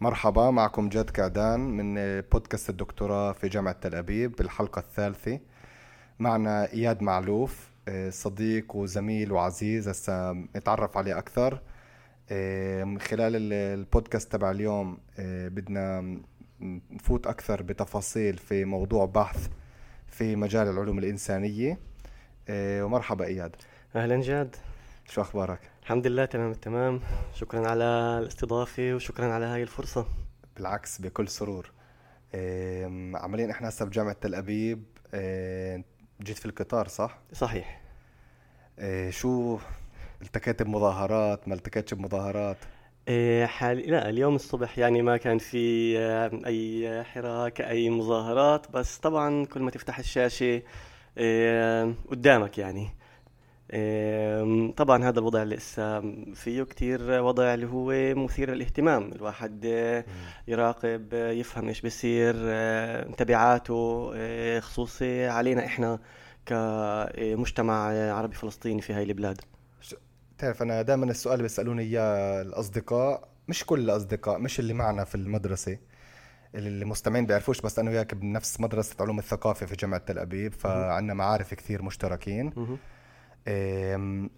مرحبا معكم جاد كعدان من بودكاست الدكتوراه في جامعة تل أبيب بالحلقة الثالثة. معنا إياد معلوف صديق وزميل وعزيز هسا نتعرف عليه أكثر. من خلال البودكاست تبع اليوم بدنا نفوت أكثر بتفاصيل في موضوع بحث في مجال العلوم الإنسانية. ومرحبا إياد. أهلا جاد شو أخبارك؟ الحمد لله تمام التمام شكرا على الاستضافة وشكرا على هاي الفرصة. بالعكس بكل سرور. عمليا إحنا هسه بجامعة تل أبيب. جيت في القطار صح؟ صحيح. شو التقيت بمظاهرات؟ ما التقيتش بمظاهرات؟ حالي لا اليوم الصبح يعني ما كان في أي حراك أي مظاهرات. بس طبعا كل ما تفتح الشاشة قدامك يعني. طبعا هذا الوضع اللي لسه فيه كتير وضع اللي هو مثير للاهتمام. الواحد يراقب يفهم إيش بيصير تبعاته خصوصي علينا إحنا كمجتمع عربي فلسطيني في هاي البلاد. تعرف أنا دائما السؤال اللي بيسألوني إياه الأصدقاء مش كل الأصدقاء مش اللي معنا في المدرسة اللي المستمعين بيعرفوش بس أنا وياك بنفس مدرسة علوم الثقافة في جامعة تل أبيب فعندنا معارف كثير مشتركين.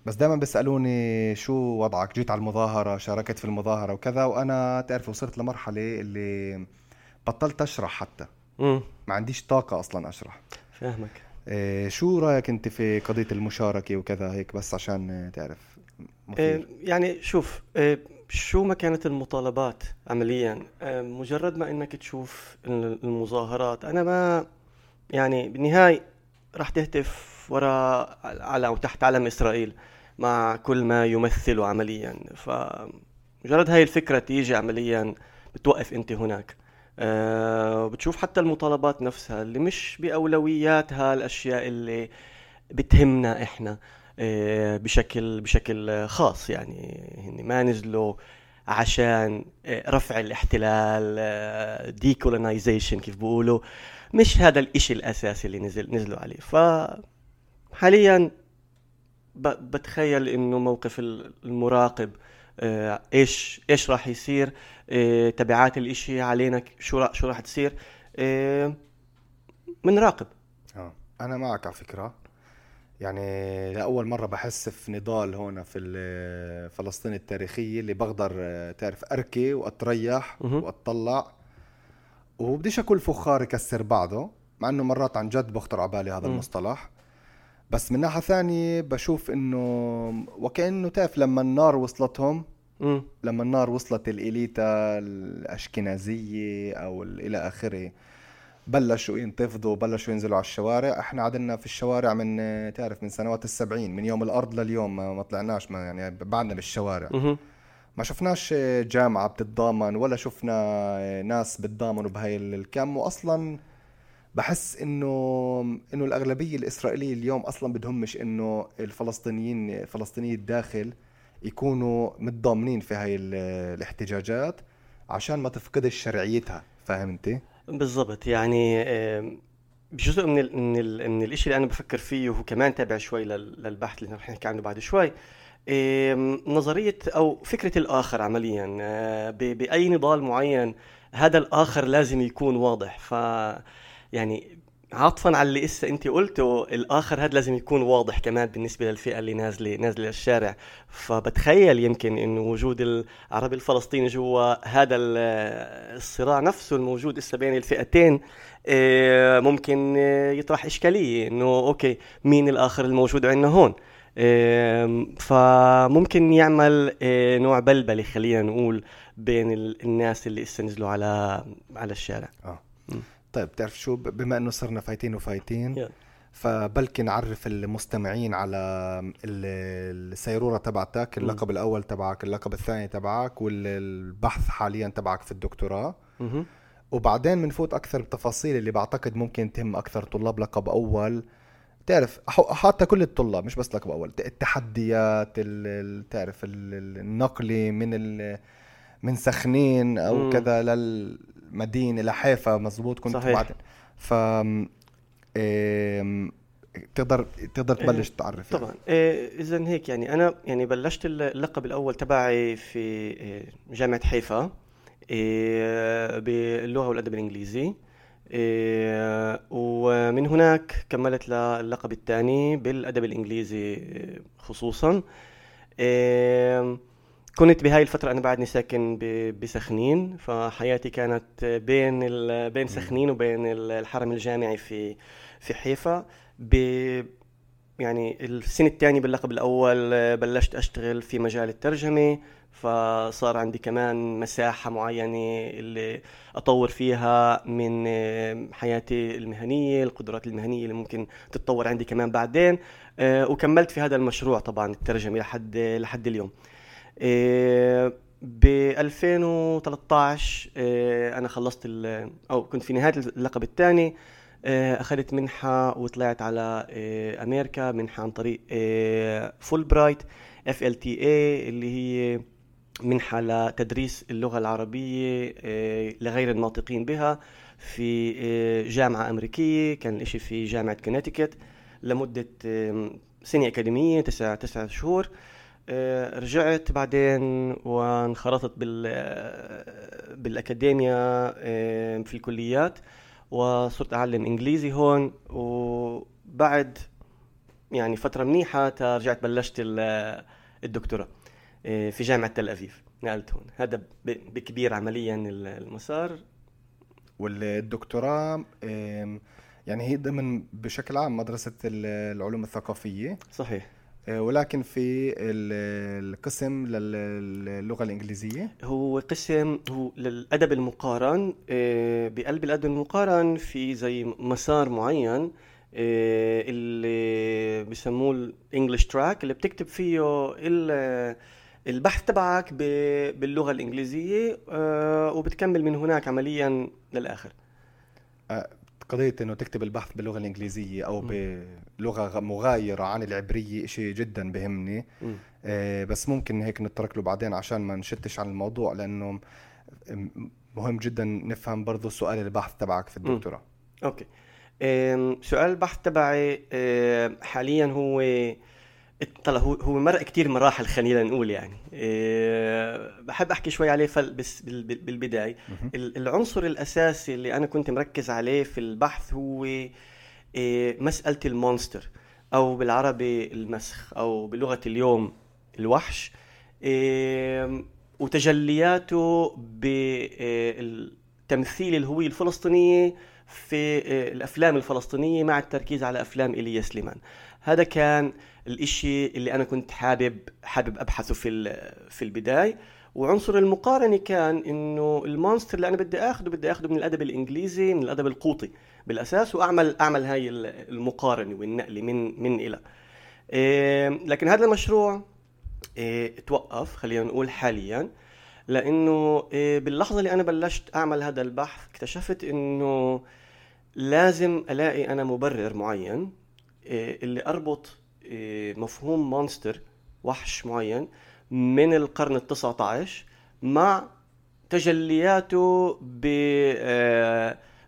بس دائما بيسألوني شو وضعك؟ جيت على المظاهرة شاركت في المظاهرة وكذا وأنا تعرف وصلت لمرحلة اللي بطلت أشرح حتى. مم. ما عنديش طاقة أصلا أشرح. فاهمك. إيه شو رأيك أنت في قضية المشاركة وكذا هيك بس عشان تعرف مثير. يعني شوف شو ما كانت المطالبات عمليا؟ مجرد ما إنك تشوف المظاهرات أنا ما يعني بالنهاية راح تهتف وراء على وتحت علم إسرائيل مع كل ما يمثله عمليا. فمجرد هاي الفكرة تيجي عمليا بتوقف أنت هناك. أه بتشوف حتى المطالبات نفسها اللي مش بأولوياتها الأشياء اللي بتهمنا إحنا أه بشكل بشكل خاص يعني. هن ما نزلوا عشان رفع الاحتلال ديكولونايزيشن كيف بيقولوا. مش هذا الإشي الأساسي اللي نزل نزلوا عليه. ف حاليا بتخيل إنه موقف المراقب إيش إيش راح يصير؟ تبعات الإشي علينا شو راح شو راح تصير؟ بنراقب آه أنا معك على فكرة. يعني لأول مرة بحس في نضال هون في فلسطين التاريخية اللي بقدر تعرف أركي وأتريح واطلع وبديش أكل فخار يكسر بعضه مع إنه مرات عن جد بخطر على بالي هذا المصطلح. بس من ناحية ثانية بشوف إنه وكأنه تعرف لما النار وصلتهم م. لما النار وصلت الإليتا الأشكنازية أو إلى آخره بلشوا ينتفضوا بلشوا ينزلوا على الشوارع إحنا عدنا في الشوارع من تعرف من سنوات السبعين من يوم الأرض لليوم ما طلعناش ما يعني بعدنا بالشوارع م. ما شفناش جامعة بتتضامن ولا شفنا ناس بتضامنوا بهاي الكم واصلا بحس إنه إنه الأغلبية الإسرائيلية اليوم أصلا بدهمش إنه الفلسطينيين فلسطيني الداخل يكونوا متضامنين في هاي الاحتجاجات عشان ما تفقدش شرعيتها فاهم انت بالضبط. يعني جزء من ال من ال من الشيء اللي أنا بفكر فيه وهو كمان تابع شوي للبحث اللي رح نحكي عنه بعد شوي نظرية أو فكرة الآخر عمليا بأي نضال معين هذا الآخر لازم يكون واضح. ف يعني عطفا على اللي لسه انت قلته الآخر هذا لازم يكون واضح كمان بالنسبة للفئة اللي نازله نازلة للشارع. فبتخيل يمكن انه وجود العربي الفلسطيني جوا هذا الصراع نفسه الموجود لسه بين الفئتين ممكن يطرح إشكالية إنه أوكي مين الآخر الموجود عندنا هون؟ فممكن يعمل نوع بلبله خلينا نقول بين الناس اللي لسه نزلوا على على الشارع. آه. طيب بتعرف شو؟ بما إنه صرنا فايتين وفايتين yeah. فبلكي نعرف المستمعين على السيرورة تبعتك اللقب الأول تبعك اللقب الثاني تبعك والبحث حاليا تبعك في الدكتوراه. وبعدين بنفوت أكثر بتفاصيل اللي بعتقد ممكن تهم أكثر طلاب لقب أول. تعرف حتى كل الطلاب مش بس لقب أول التحديات تعرف النقلي من من سخنين أو مم. كذا للمدينة لحيفا مزبوط كنت صحيح. بعدين ف تقدر تقدر تبلش تعرف طبعا. إيه اذا هيك يعني. أنا يعني بلشت اللقب الأول تبعي في جامعة حيفا باللغة والأدب الإنجليزي ومن هناك كملت للقب الثاني بالأدب الإنجليزي خصوصا. كنت بهاي الفترة أنا بعدني ساكن بسخنين فحياتي كانت بين بين سخنين وبين الحرم الجامعي في في حيفا. ب يعني السنة الثانية باللقب الأول بلشت أشتغل في مجال الترجمة فصار عندي كمان مساحة معينة اللي أطور فيها من حياتي المهنية القدرات المهنية اللي ممكن تتطور عندي كمان بعدين. آه، وكملت في هذا المشروع طبعا الترجمة لحد لحد اليوم. ب 2013 آه، أنا خلصت أو كنت في نهاية اللقب الثاني أخذت منحة وطلعت على أمريكا منحة عن طريق فول برايت اف ال تي اي اللي هي منحة لتدريس اللغة العربية آه، لغير الناطقين بها في آه، جامعة أمريكية كان الإشي في جامعة كونيتيكت لمدة سنة أكاديمية تسع تسع شهور. آه، رجعت بعدين وانخرطت بال بالأكاديميا في الكليات وصرت أعلم إنجليزي هون. وبعد يعني فترة منيحة رجعت بلشت الدكتوراه آه، في جامعة تل أبيب نقلت هون. هذا بكبير عمليا المسار. والدكتوراه يعني هي ضمن بشكل عام مدرسة العلوم الثقافية. صحيح. آه، ولكن في القسم للغة الإنجليزية. هو قسم هو للأدب المقارن آه، بقلب الأدب المقارن في زي مسار معين اللي بسموه الانجلش تراك اللي بتكتب فيه البحث تبعك باللغة الإنجليزية آه، وبتكمل من هناك عمليا للآخر. قضية إنه تكتب البحث باللغة الإنجليزية أو بلغة مغايرة عن العبرية إشي جدا بهمني. آه بس ممكن هيك نترك له بعدين عشان ما نشتش عن الموضوع لأنه مهم جدا نفهم برضو سؤال البحث تبعك في الدكتوراه. okay. سؤال البحث تبعي حاليا هو طلع هو هو مرق كثير مراحل خلينا نقول يعني. إيه بحب أحكي شوي عليه فل بس بالبداية. العنصر الأساسي اللي أنا كنت مركز عليه في البحث هو إيه مسألة ال monster أو بالعربي المسخ أو بلغة اليوم الوحش. إيه وتجلياته بتمثيل الهويه الفلسطينيه في إيه، الأفلام الفلسطينية مع التركيز على أفلام ايليا سليمان هذا كان الإشي اللي أنا كنت حابب حابب أبحثه في في البداية. وعنصر المقارنة كان إنه المونستر اللي أنا بدي آخده بدي آخده من الأدب الإنجليزي من الأدب القوطي بالأساس وأعمل أعمل هاي المقارنة والنقلة من من إلى. إيه لكن هذا المشروع إيه توقف خلينا نقول حاليا لأنه إيه باللحظة اللي أنا بلشت أعمل هذا البحث اكتشفت إنه لازم ألاقي أنا مبرر معين إيه اللي أربط مفهوم مونستر وحش معين من القرن ال 19 مع تجلياته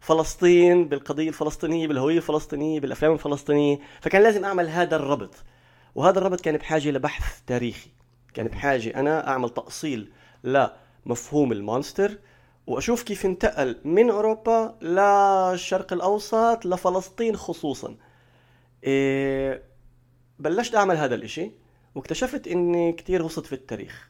بفلسطين آه، بالقضية الفلسطينية بالهوية الفلسطينية بالأفلام الفلسطينية. فكان لازم أعمل هذا الربط. وهذا الربط كان بحاجة لبحث تاريخي. كان بحاجة أنا أعمل تأصيل لمفهوم المونستر وأشوف كيف انتقل من أوروبا للشرق الأوسط لفلسطين خصوصا. إيه بلشت أعمل هذا الإشي واكتشفت إني كتير غصت في التاريخ.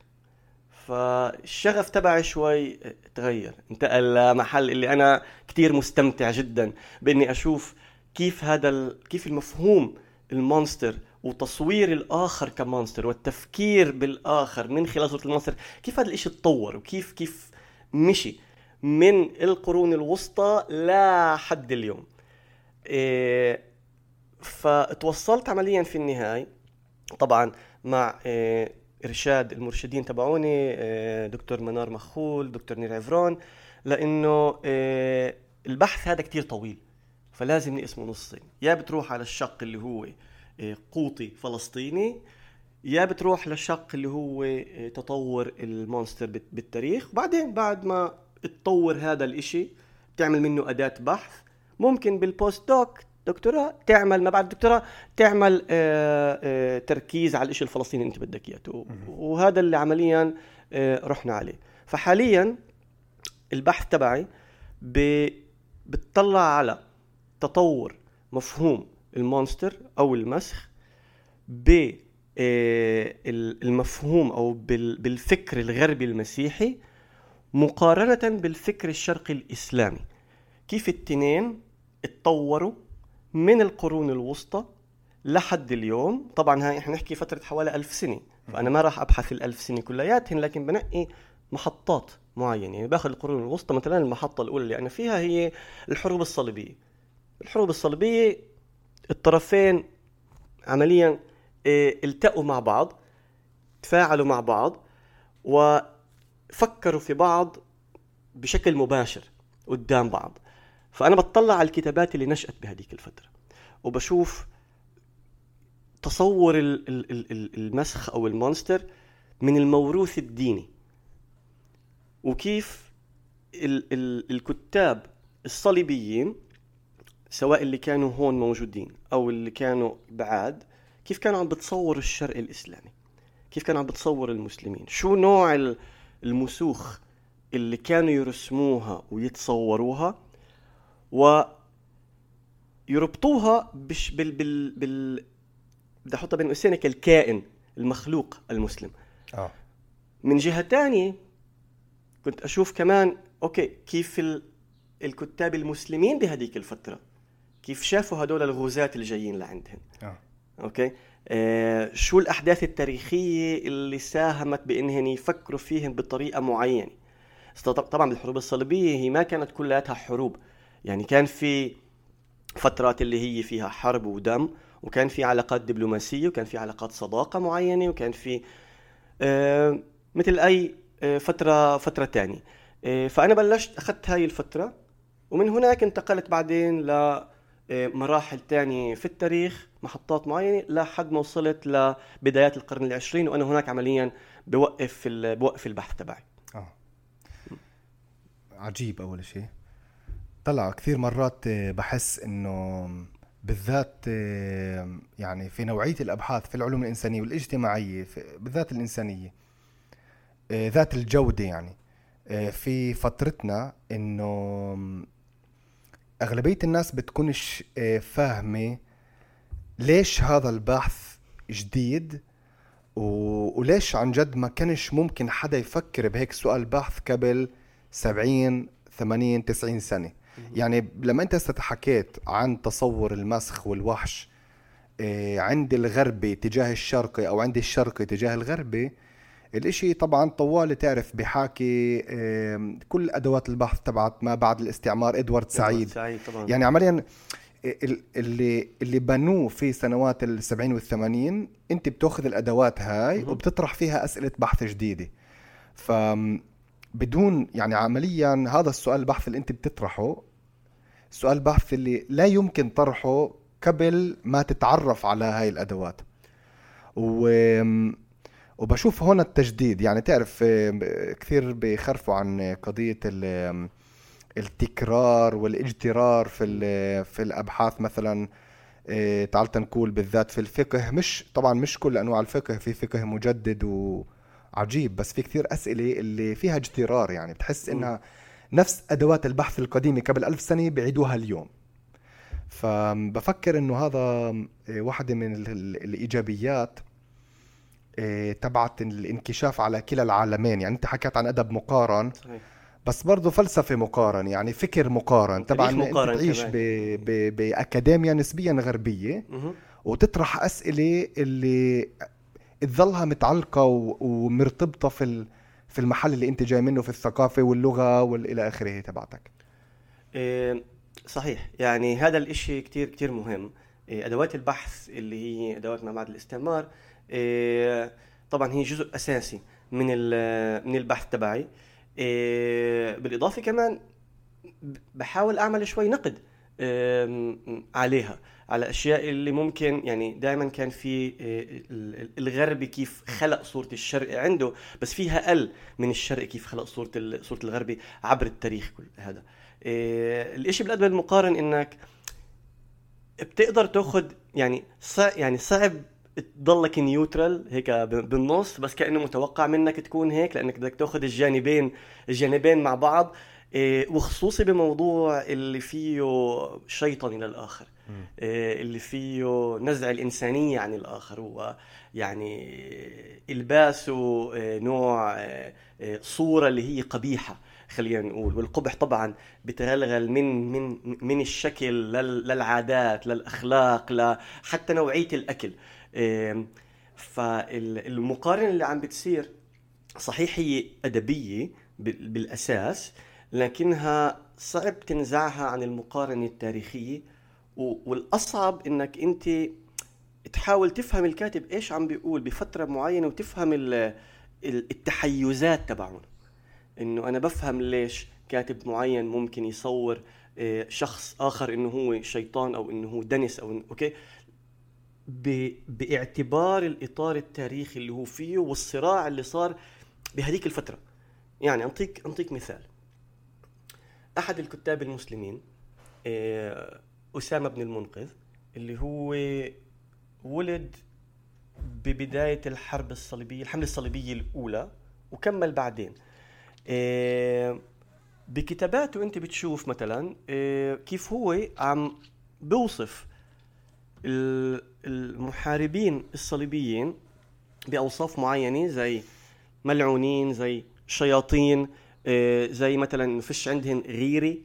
فالشغف تبعي شوي تغير انتقل لمحل اللي أنا كتير مستمتع جدا بإني أشوف كيف هذا ال... كيف المفهوم ال monster وتصوير الآخر ك monster والتفكير بالآخر من خلال صورة ال monster كيف هذا الإشي تطور وكيف كيف مشي من القرون الوسطى لحد اليوم. إيه فتوصلت عمليا في النهاية. طبعا مع آه، إرشاد المرشدين تبعوني آه، دكتور منار مخول دكتور نير عفرون لأنه آه، البحث هذا كتير طويل فلازم نقسمه نصين يا بتروح على الشق اللي هو قوطي فلسطيني يا بتروح للشق اللي هو تطور المونستر بالتاريخ. وبعدين بعد ما تطور هذا الإشي تعمل منه أداة بحث. ممكن بالبوست دوك دكتوراه تعمل ما بعد الدكتوراه تعمل آه، آه، تركيز على الشيء الفلسطيني اللي أنت بدك إياه. وهذا اللي عمليا آه، رحنا عليه. فحاليا البحث تبعي. بتطلع على تطور مفهوم المونستر أو المسخ ب المفهوم أو بالفكر الغربي المسيحي مقارنة بالفكر الشرقي الإسلامي. كيف التنين اتطوروا من القرون الوسطى لحد اليوم. طبعا إحنا نحكي فترة حوالي ألف سنة فأنا ما راح أبحث الألف سنة كلياتهن لكن بنقي محطات معينة. يعني باخذ القرون الوسطى مثلا المحطة الأولى اللي أنا فيها هي الحروب الصليبية. الحروب الصليبية الطرفين عمليا آه التقوا مع بعض تفاعلوا مع بعض وفكروا في بعض بشكل مباشر قدام بعض. فأنا بطلع على الكتابات اللي نشأت بهذيك الفترة وبشوف تصور المسخ أو المونستر من الموروث الديني وكيف الكتاب الصليبيين سواء اللي كانوا هون موجودين أو اللي كانوا بعاد كيف كانوا عم بتصوروا الشرق الإسلامي؟ كيف كانوا عم بتصوروا المسلمين؟ شو نوع المسوخ اللي كانوا يرسموها ويتصوروها؟ و يربطوها بش بال بال بال بدي أحطها بين قوسين الكائن المخلوق المسلم. آه. من جهة ثانية كنت أشوف كمان أوكي كيف ال... الكتاب المسلمين بهذيك الفترة كيف شافوا هدول الغزاة الجايين لعندهم. آه. أوكي؟ آه شو الأحداث التاريخية اللي ساهمت بانهم يفكروا فيهم بطريقة معينة؟ طبعا الحروب الصليبية هي ما كانت كلها حروب. يعني كان في فترات اللي هي فيها حرب ودم وكان في علاقات دبلوماسية وكان في علاقات صداقة معينة وكان في آه مثل أي آه فترة فترة ثانية آه فأنا بلشت أخذت هاي الفترة ومن هناك انتقلت بعدين ل آه، مراحل تانية في التاريخ محطات معينة لحد ما وصلت لبدايات القرن العشرين وأنا هناك عمليا بوقف بوقف البحث تبعي. آه. عجيب أول شيء. طلع كثير مرات آه، بحس إنه بالذات آه، يعني في نوعية الأبحاث في العلوم الإنسانية والاجتماعية بالذات الإنسانية ذات الجودة يعني في فترتنا إنه أغلبية الناس بتكونش آه، فاهمة ليش هذا البحث جديد وليش عن جد ما كانش ممكن حدا يفكر بهيك سؤال بحث قبل 70 80 90 سنة. يعني لما انت حكيت عن تصور المسخ والوحش آه، عند الغربي تجاه الشرقي أو عند الشرقي تجاه الغربي الإشي طبعا طوالي تعرف بحاكي كل أدوات البحث تبعت ما بعد الاستعمار إدوارد سعيد, سعيد طبعا. يعني عمليا اللي اللي بنوه في سنوات السبعين والثمانين انت بتاخذ الأدوات هاي وبتطرح فيها أسئلة بحث جديدة. ف بدون يعني عمليا هذا السؤال البحث اللي انت بتطرحه سؤال بحث اللي لا يمكن طرحه قبل ما تتعرف على هاي الأدوات. و وبشوف هون التجديد. يعني تعرف آه، كثير بيخرفوا عن قضية التكرار والإجترار في في الأبحاث مثلا. آه، تعال نقول بالذات في الفقه. مش طبعا مش كل أنواع الفقه في فقه مجدد وعجيب بس في كثير أسئلة اللي فيها اجترار. يعني بتحس إنها نفس أدوات البحث القديمة قبل ألف سنة بيعيدوها اليوم فبفكر إنه هذا آه، واحدة من الإيجابيات إيه، تبعت الانكشاف على كلا العالمين يعني أنت حكيت عن أدب مقارن صحيح. بس برضه فلسفة مقارن يعني فكر مقارن طبعا مقارن انت تعيش ب... ب... باكاديميا نسبيا غربية مه. وتطرح أسئلة اللي تظلها متعلقة و... ومرتبطة في ال... في المحل اللي انت جاي منه في الثقافة واللغة والى آخره تبعتك؟ إيه صحيح. يعني هذا الإشي كتير كتير مهم. إيه أدوات البحث اللي هي أدوات بعد الاستعمار إيه، طبعا هي جزء أساسي من من البحث تبعي. إيه، بالإضافة كمان بحاول أعمل شوي نقد عليها. على أشياء اللي ممكن يعني دائما كان في إيه، الغربي كيف خلق صورة الشرق عنده بس فيها أقل من الشرق كيف خلق صورة صورة الغربي عبر التاريخ كل هذا. الإشي بالأدب المقارن إنك بتقدر تاخذ يعني صعب يعني صعب تضلك نيوترال هيك بالنص بس كأنه متوقع منك تكون هيك لأنك بدك تاخذ الجانبين الجانبين مع بعض إيه وخصوصي بموضوع اللي فيه شيطني للاخر اللي فيه نزع الإنسانية عن الآخر. هو يعني إلباسه إيه نوع إيه صورة اللي هي قبيحة خلينا نقول. والقبح طبعا بتغلغل من من من الشكل للعادات للاخلاق حتى نوعية الأكل. فالمقارنة اللي عم بتصير صحيح هي أدبية بالأساس لكنها صعب تنزعها عن المقارنة التاريخية. والأصعب إنك أنت تحاول تفهم الكاتب إيش عم بيقول بفترة معينة وتفهم التحيزات تبعهم. إنه أنا بفهم ليش كاتب معين ممكن يصور آه، شخص آخر إنه هو شيطان أو إنه هو دنس أو إنه أوكي؟ باعتبار الإطار التاريخي اللي هو فيه والصراع اللي صار بهذيك الفترة. يعني انطيك أنطيك مثال. أحد الكتاب المسلمين آه، أسامة بن المنقذ اللي هو ولد ببداية الحرب الصليبية الحملة الصليبية الأولى وكمل بعدين. آه، بكتاباته أنت بتشوف مثلا آه، كيف هو عم بوصف المحاربين الصليبيين بأوصاف معينة زي ملعونين زي شياطين آه، زي مثلا فيش عندهم غيرة.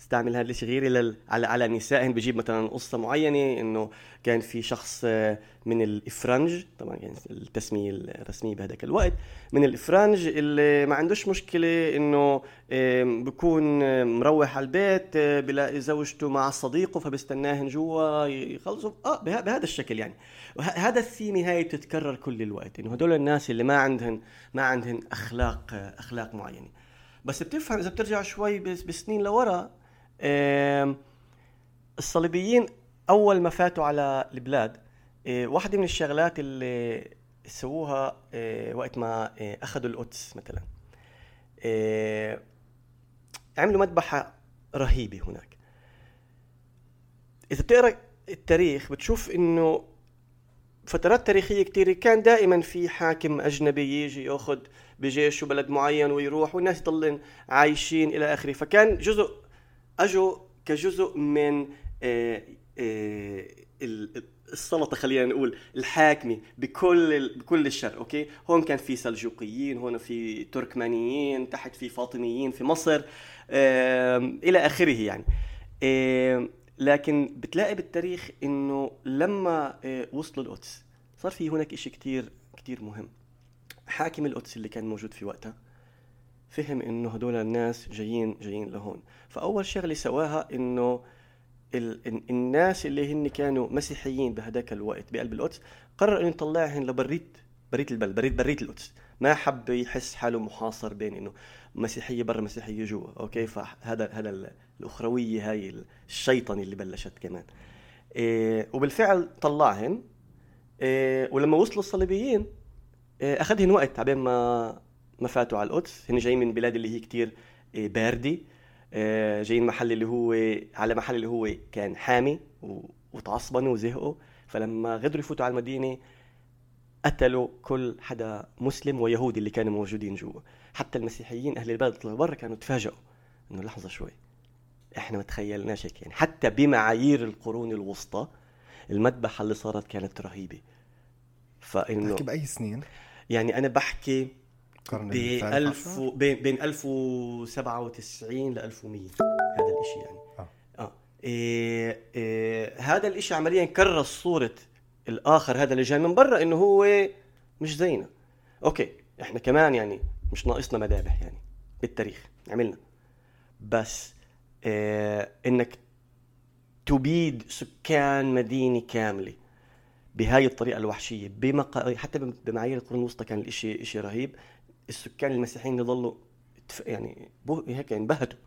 استعمل هذا الشيء غيري لل... على على نسائهم بجيب مثلا قصة معينة إنه كان في شخص آه، من الإفرنج طبعا يعني التسمية الرسمية بهذاك الوقت من الإفرنج اللي ما عندوش مشكلة إنه بكون آه، مروح على البيت بلاقي زوجته مع صديقه فبستناهن جوا يخلصوا. آه بهذا الشكل يعني. هذا الثيمه هاي بتتكرر كل الوقت. إنه هدول الناس اللي ما عندهم ما عندهم أخلاق أخلاق معينة. بس بتفهم إذا بترجع شوي بسنين لورا الصليبيين أول ما فاتوا على البلاد آه، واحدة من الشغلات اللي سووها آه، وقت ما آه، أخذوا القدس مثلا. عملوا مذبحة رهيبة هناك. إذا بتقرأ التاريخ بتشوف إنه فترات تاريخية كثيرة كان دائما في حاكم أجنبي يجي يأخذ بجيشه بلد معين ويروح والناس يضلن عايشين إلى آخره. فكان جزء أجوا كجزء من آه، آه، السلطة خلينا نقول الحاكمة بكل بكل الشرق أوكي؟ هون كان في سلجوقيين هون في تركمانيين تحت في فاطميين في مصر إلى آخره يعني. لكن بتلاقي بالتاريخ إنه لما آه، وصلوا القدس صار في هناك شيء كثير كثير مهم. حاكم القدس اللي كان موجود في وقتها فهم إنه هدول الناس جايين جايين لهون. فأول شغلة سواها إنه ال... الناس اللي هن كانوا مسيحيين بهداك الوقت بقلب القدس قرر إنه يطلعهم لبريت بريت البلد بريت بريت القدس. ما حب يحس حاله محاصر بين إنه مسيحية برا مسيحية جوا. أوكي؟ فهذا هذا الأخروية هاي الشيطنه اللي بلشت كمان. إيه وبالفعل طلعهم إيه ولما وصلوا الصليبيين إيه اخذهم وقت عبين ما ما فاتوا على القدس. هن جايين من بلاد اللي هي كتير إيه باردة إيه جايين محل اللي هو على محل اللي هو كان حامي وتعصبنوا وزهقوا فلما غدروا يفوتوا على المدينة قتلوا كل حدا مسلم ويهودي اللي كانوا موجودين جوا. حتى المسيحيين أهل البلد طلعوا برا كانوا تفاجئوا إنه لحظة شوي إحنا ما تخيلناش هيك. يعني حتى بمعايير القرون الوسطى المذبحة اللي صارت كانت رهيبة. فإنه بحكي بأي سنين؟ يعني أنا بحكي ب 1000 بين بين 1097 ل 1100 هذا الشيء يعني. آه, آه. إيه إيه هذا الشيء عمليا كرس صوره الآخر هذا اللي جاي من برا إنه هو مش زينا. أوكي إحنا كمان يعني مش ناقصنا مذابح يعني بالتاريخ عملنا. بس آه إنك تبيد سكان مدينة كاملة بهاي الطريقة الوحشية بمق... حتى بمعايير القرون الوسطى كان الاشي شيء رهيب. السكان المسيحيين يضلوا يعني هيك انبهتوا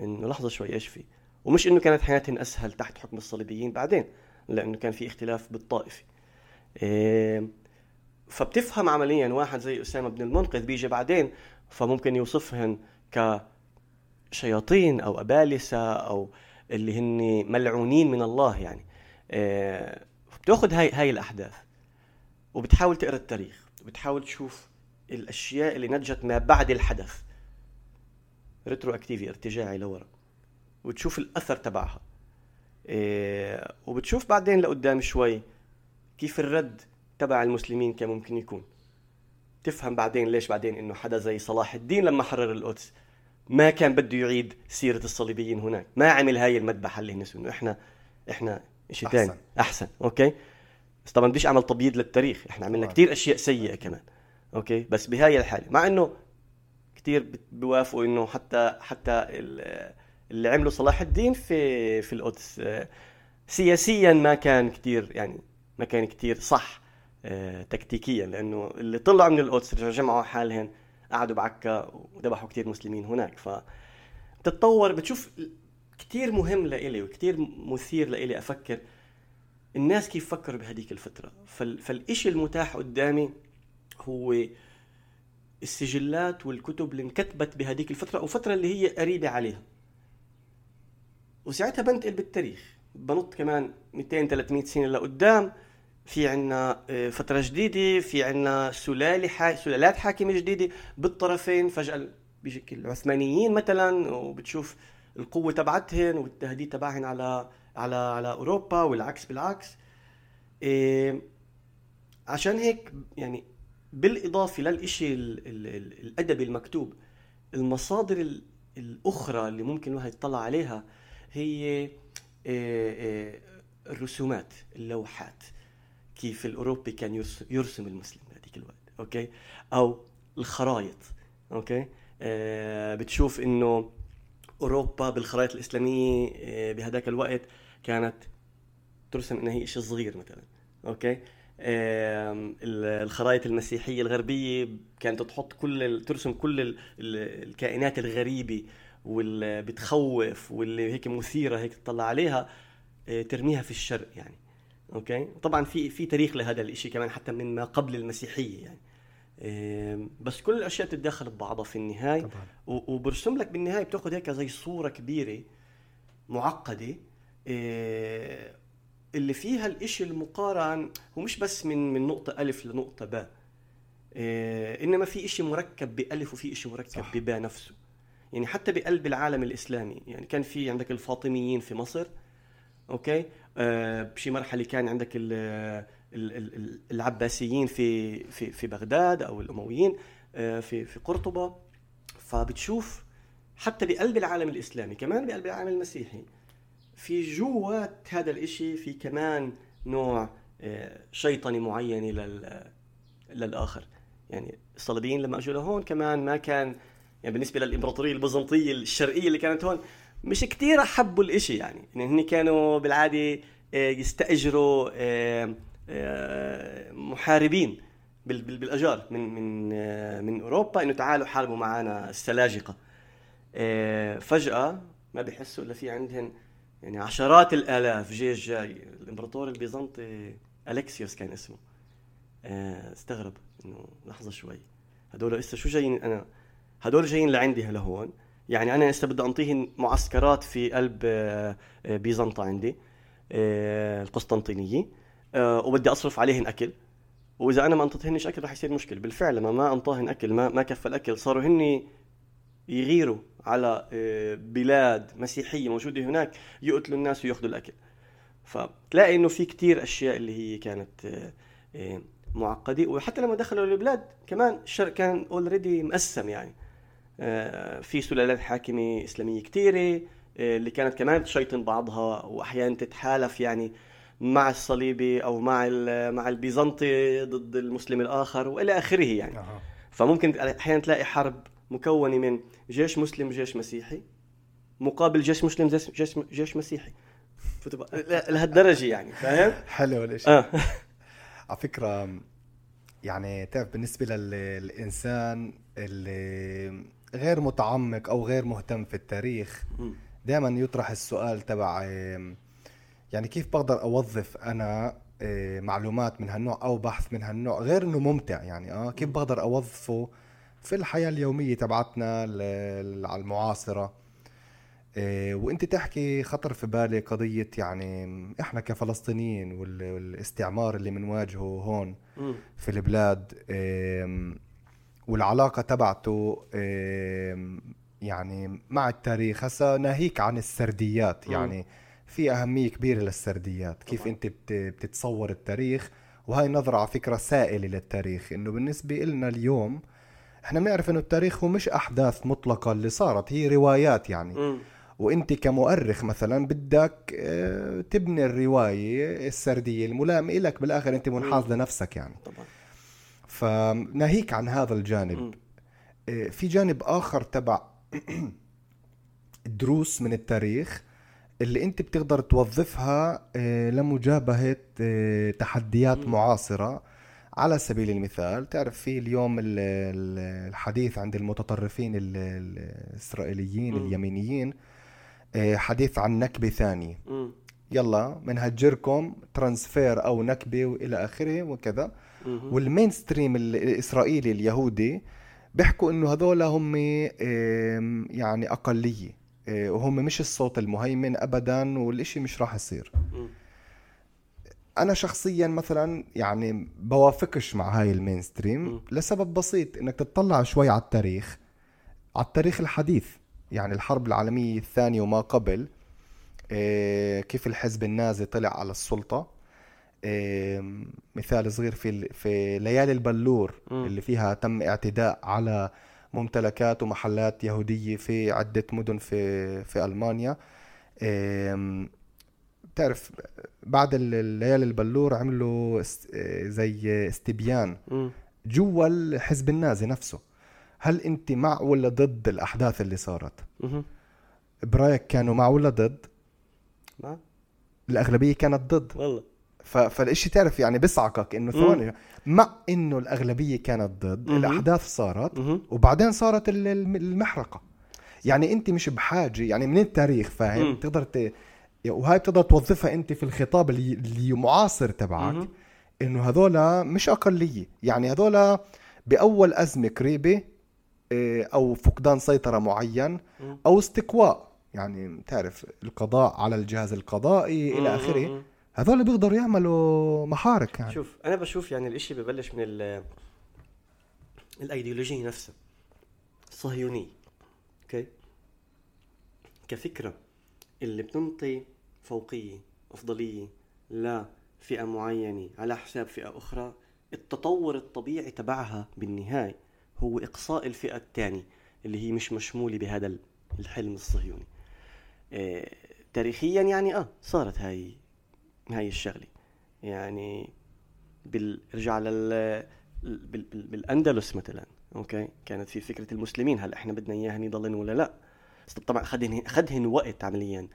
انه لحظة شوي إيش في؟ ومش إنه كانت حياتهم أسهل تحت حكم الصليبيين بعدين لأنه كان في اختلاف بالطائفة. إيه فبتفهم عمليا واحد زي أسامة بن المنقذ بيجي بعدين فممكن يوصفهن كشياطين أو أبالسة أو اللي هن ملعونين من الله يعني. إيه بتأخذ هاي هاي الأحداث وبتحاول تقرأ التاريخ وبتحاول تشوف الأشياء اللي نجت ما بعد الحدث. retroactive ارتجاعي لورا. وتشوف الأثر تبعها. إيه وبتشوف بعدين لقدام شوي كيف الرد تبع المسلمين كان ممكن يكون. تفهم بعدين ليش بعدين إنه حدا زي صلاح الدين لما حرر القدس ما كان بده يعيد سيرة الصليبيين هناك. ما عمل هاي المذبحة اللي هن انه إحنا إحنا شيء ثاني أحسن. أوكي؟ بس طبعا بديش أعمل تبييض للتاريخ. إحنا عملنا كثير أشياء سيئة كمان. أوكي؟ بس بهاي الحالة. مع إنه كثير بيوافقوا إنه حتى حتى اللي عمله صلاح الدين في في القدس آه، سياسيا ما كان كثير يعني ما كان كثير صح آه، تكتيكيا لأنه اللي طلعوا من القدس جمعوا حالهم قعدوا بعكا وذبحوا كثير مسلمين هناك. ف بتتطور بتشوف كثير مهم لإلي وكثير مثير لإلي أفكر الناس كيف فكروا بهديك الفترة. فال... المتاح قدامي هو السجلات والكتب اللي انكتبت بهديك الفترة أو فترة اللي هي قريبة عليها. وساعتها بنتقل بالتاريخ. بنط كمان 200 300 سنة لقدام. في عنا آه، فترة جديدة. في عنا سلالة حا... سلالات حاكمة جديدة بالطرفين. فجأة بشكل العثمانيين مثلا وبتشوف القوة تبعتهن والتهديد تبعهن على على على أوروبا والعكس بالعكس. إيه عشان هيك يعني بالإضافة للإشي الأدبي المكتوب المصادر الأخرى اللي ممكن الواحد يطلع عليها هي إيه إيه الرسومات اللوحات كيف الأوروبي كان يرسم المسلم بهذيك الوقت أوكي؟ أو الخرائط أوكي؟ آه بتشوف إنه أوروبا بالخرائط الإسلامية آه بهذاك الوقت كانت ترسم إنها هي شيء صغير مثلا أوكي؟ آه الخرائط المسيحية الغربية كانت تحط كل ترسم كل الكائنات الغريبة واللي بتخوف واللي هيك مثيرة هيك تطلع عليها آه، ترميها في الشرق يعني. أوكي؟ طبعا في في تاريخ لهذا الشيء كمان حتى من ما قبل المسيحية يعني. بس كل الأشياء بتتداخل ببعضها في النهاية. طبعا. وبرسم لك بالنهاية بتاخذ هيك زي صورة كبيرة معقدة اللي فيها الإشي المقارن هو مش بس من من نقطة ألف لنقطة باء. إنما في إشي مركب بألف وفي إشي مركب بباء نفسه. يعني حتى بقلب العالم الإسلامي. يعني كان في عندك الفاطميين في مصر أوكي؟ آه، بشي مرحلة كان عندك العباسيين في في في بغداد أو الأمويين آه، في في قرطبة. فبتشوف حتى بقلب العالم الإسلامي كمان بقلب العالم المسيحي في جوات هذا الإشي في كمان نوع آه، شيطني معين لل للآخر. يعني الصليبيين لما أجوا لهون كمان ما كان يعني بالنسبة للإمبراطورية البيزنطيه الشرقية اللي كانت هون مش كتير حبوا الإشي يعني. يعني هن كانوا بالعادة آه، يستأجروا آه، محاربين بالأجار من من من أوروبا إنه تعالوا حاربوا معنا السلاجقة. فجأة ما بيحسوا إلا في عندهم يعني عشرات الآلاف جيش جاي. الإمبراطور البيزنطي الكسيوس كان اسمه. استغرب إنه لحظة شوي. هدول لسه شو جايين أنا؟ هدول جايين لعندي لهون يعني أنا لسه بدي انطيهم معسكرات في قلب بيزنطة عندي آه، القسطنطينية آه، وبدي أصرف عليهن أكل. وإذا أنا ما أنطيتهنش أكل رح يصير مشكلة. بالفعل لما ما أنطاهن أكل ما ما كفى الأكل. صاروا هن يغيروا على آه، بلاد مسيحية موجودة هناك يقتلوا الناس ويأخذوا الأكل. فتلاقي إنه في كتير أشياء اللي هي كانت معقدة. وحتى لما دخلوا البلاد كمان الشرق كان already مقسم يعني. في سلالات حاكمة إسلامية كثيره اللي كانت كمان تشيطن بعضها واحيانا تتحالف يعني مع الصليبي أو مع مع البيزنطي ضد المسلم الآخر وإلى آخره يعني. أه. فممكن أحيانا تلاقي حرب مكونه من جيش مسلم وجيش مسيحي مقابل جيش مسلم جيش جيش مسيحي لهالدرجة يعني فاهم؟ حلو الاشي آه. على فكرة يعني تعرف بالنسبة للإنسان اللي غير متعمق أو غير مهتم في التاريخ. دائما يطرح السؤال تبع يعني كيف بقدر أوظف أنا معلومات من هالنوع أو بحث من هالنوع غير إنه ممتع يعني آه كيف بقدر أوظفه في الحياة اليومية تبعتنا على المعاصرة. وانت تحكي خطر في بالي قضية يعني إحنا كفلسطينيين والاستعمار اللي بنواجهه هون في البلاد والعلاقة تبعته يعني مع التاريخ. هسا ناهيك عن السرديات يعني في أهمية كبيرة للسرديات كيف أنت بتتصور التاريخ. وهاي نظرة على فكرة سائلة للتاريخ إنه بالنسبة لنا اليوم إحنا بنعرف إنه التاريخ هو مش أحداث مطلقة اللي صارت هي روايات يعني م. وإنت كمؤرخ مثلا بدك آه، تبني الرواية السردية الملائمة لك بالآخر إنت منحاز لنفسك يعني طبعا فناهيك عن هذا الجانب م. آه، في جانب آخر تبع دروس من التاريخ اللي إنت بتقدر توظفها آه، لمجابهة تحديات م. معاصرة على سبيل المثال تعرف في اليوم الحديث عند المتطرفين الإسرائيليين. اليمينيين آه، حديث عن نكبة ثانية. يلا بنهجركم transfer أو نكبة وإلى آخره وكذا. وال mainstream الإسرائيلي اليهودي بيحكوا إنه هذول هم يعني أقلية آه، وهم مش الصوت المهيمن أبدا والإشي مش راح يصير. أنا شخصيا مثلا يعني بوافقش مع هاي المينستريم لسبب بسيط إنك تطلع شوي على التاريخ على التاريخ الحديث يعني الحرب العالمية الثانية وما قبل إيه كيف الحزب النازي طلع على السلطة. إيه مثال صغير في في ليالي البلور. اللي فيها تم اعتداء على ممتلكات ومحلات يهودية في عدة مدن في في ألمانيا. بتعرف بعد الليالي البلور عملوا زي استبيان جوا الحزب النازي نفسه. هل انت مع ولا ضد الأحداث اللي صارت؟ برأيك كانوا مع ولا ضد؟ مع الأغلبية كانت ضد. والله. ف... فالإشي تعرف يعني بيصعقك إنه ثواني. مع إنه الأغلبية كانت ضد مم. الأحداث صارت مم. وبعدين صارت المحرقة. يعني أنت مش بحاجة يعني من التاريخ فاهم. تقدر ت... وهاي بتقدر توظفها أنت في الخطاب اللي, معاصر تبعك إنه هذولا مش أقلية. يعني هذولا بأول أزمة قريبة آه، أو فقدان سيطرة معين أو استقواء يعني تعرف القضاء على الجهاز القضائي إلى آخره. هذول بيقدروا يعملوا معارك يعني. شوف أنا بشوف يعني الإشي ببلش من الايديولوجيه نفسها الصهيونيه أوكي؟ كفكرة اللي بتنطي فوقية أفضلية لفئة معينة على حساب فئة أخرى. التطور الطبيعي تبعها بالنهاية هو إقصاء الفئة الثانية اللي هي مش مشمولة بهذا الحلم الصهيوني. آه تاريخيا يعني آه صارت هاي هاي الشغلة. يعني بالرجع لل بال... بالأندلس مثلا أوكي؟ كانت في فكرة المسلمين هل إحنا بدنا اياهم يضلن ولا لا؟ طبعا اخذهن اخذهن وقت عمليا.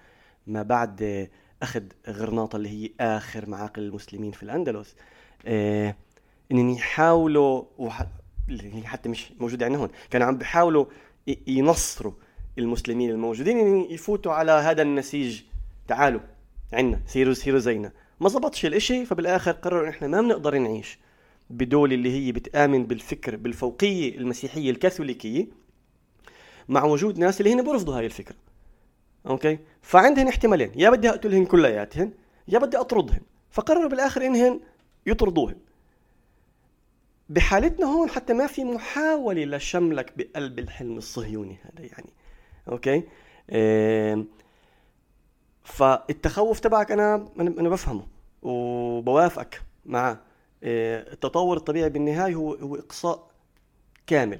ما بعد أخذ غرناطة اللي هي آخر معاقل المسلمين في الأندلس. آه انهم يحاولوا وح... اللي حتى مش موجوده عندنا هون كانوا عم بيحاولوا ينصروا المسلمين الموجودين ان يفوتوا على هذا النسيج. تعالوا عنا سيروا سيروا زينا. ما زبطش الإشي فبالآخر قرروا إن إحنا ما بنقدر نعيش بدولة اللي هي بتآمن بالفكر بالفوقية المسيحية الكاثوليكية مع وجود ناس اللي هن بيرفضوا هاي الفكرة. أوكي؟ فعندهن احتمالين. يا بدي أقتلهن كلياتهن يا بدي أطردهن. فقرروا بالآخر إنهن يطردوهن. بحالتنا هون حتى ما في محاولة لشملك بقلب الحلم الصهيوني هذا يعني. أوكي؟ إيه فالتخوف تبعك أنا أنا بفهمه وبوافقك معه. إيه التطور الطبيعي بالنهاية هو هو إقصاء كامل.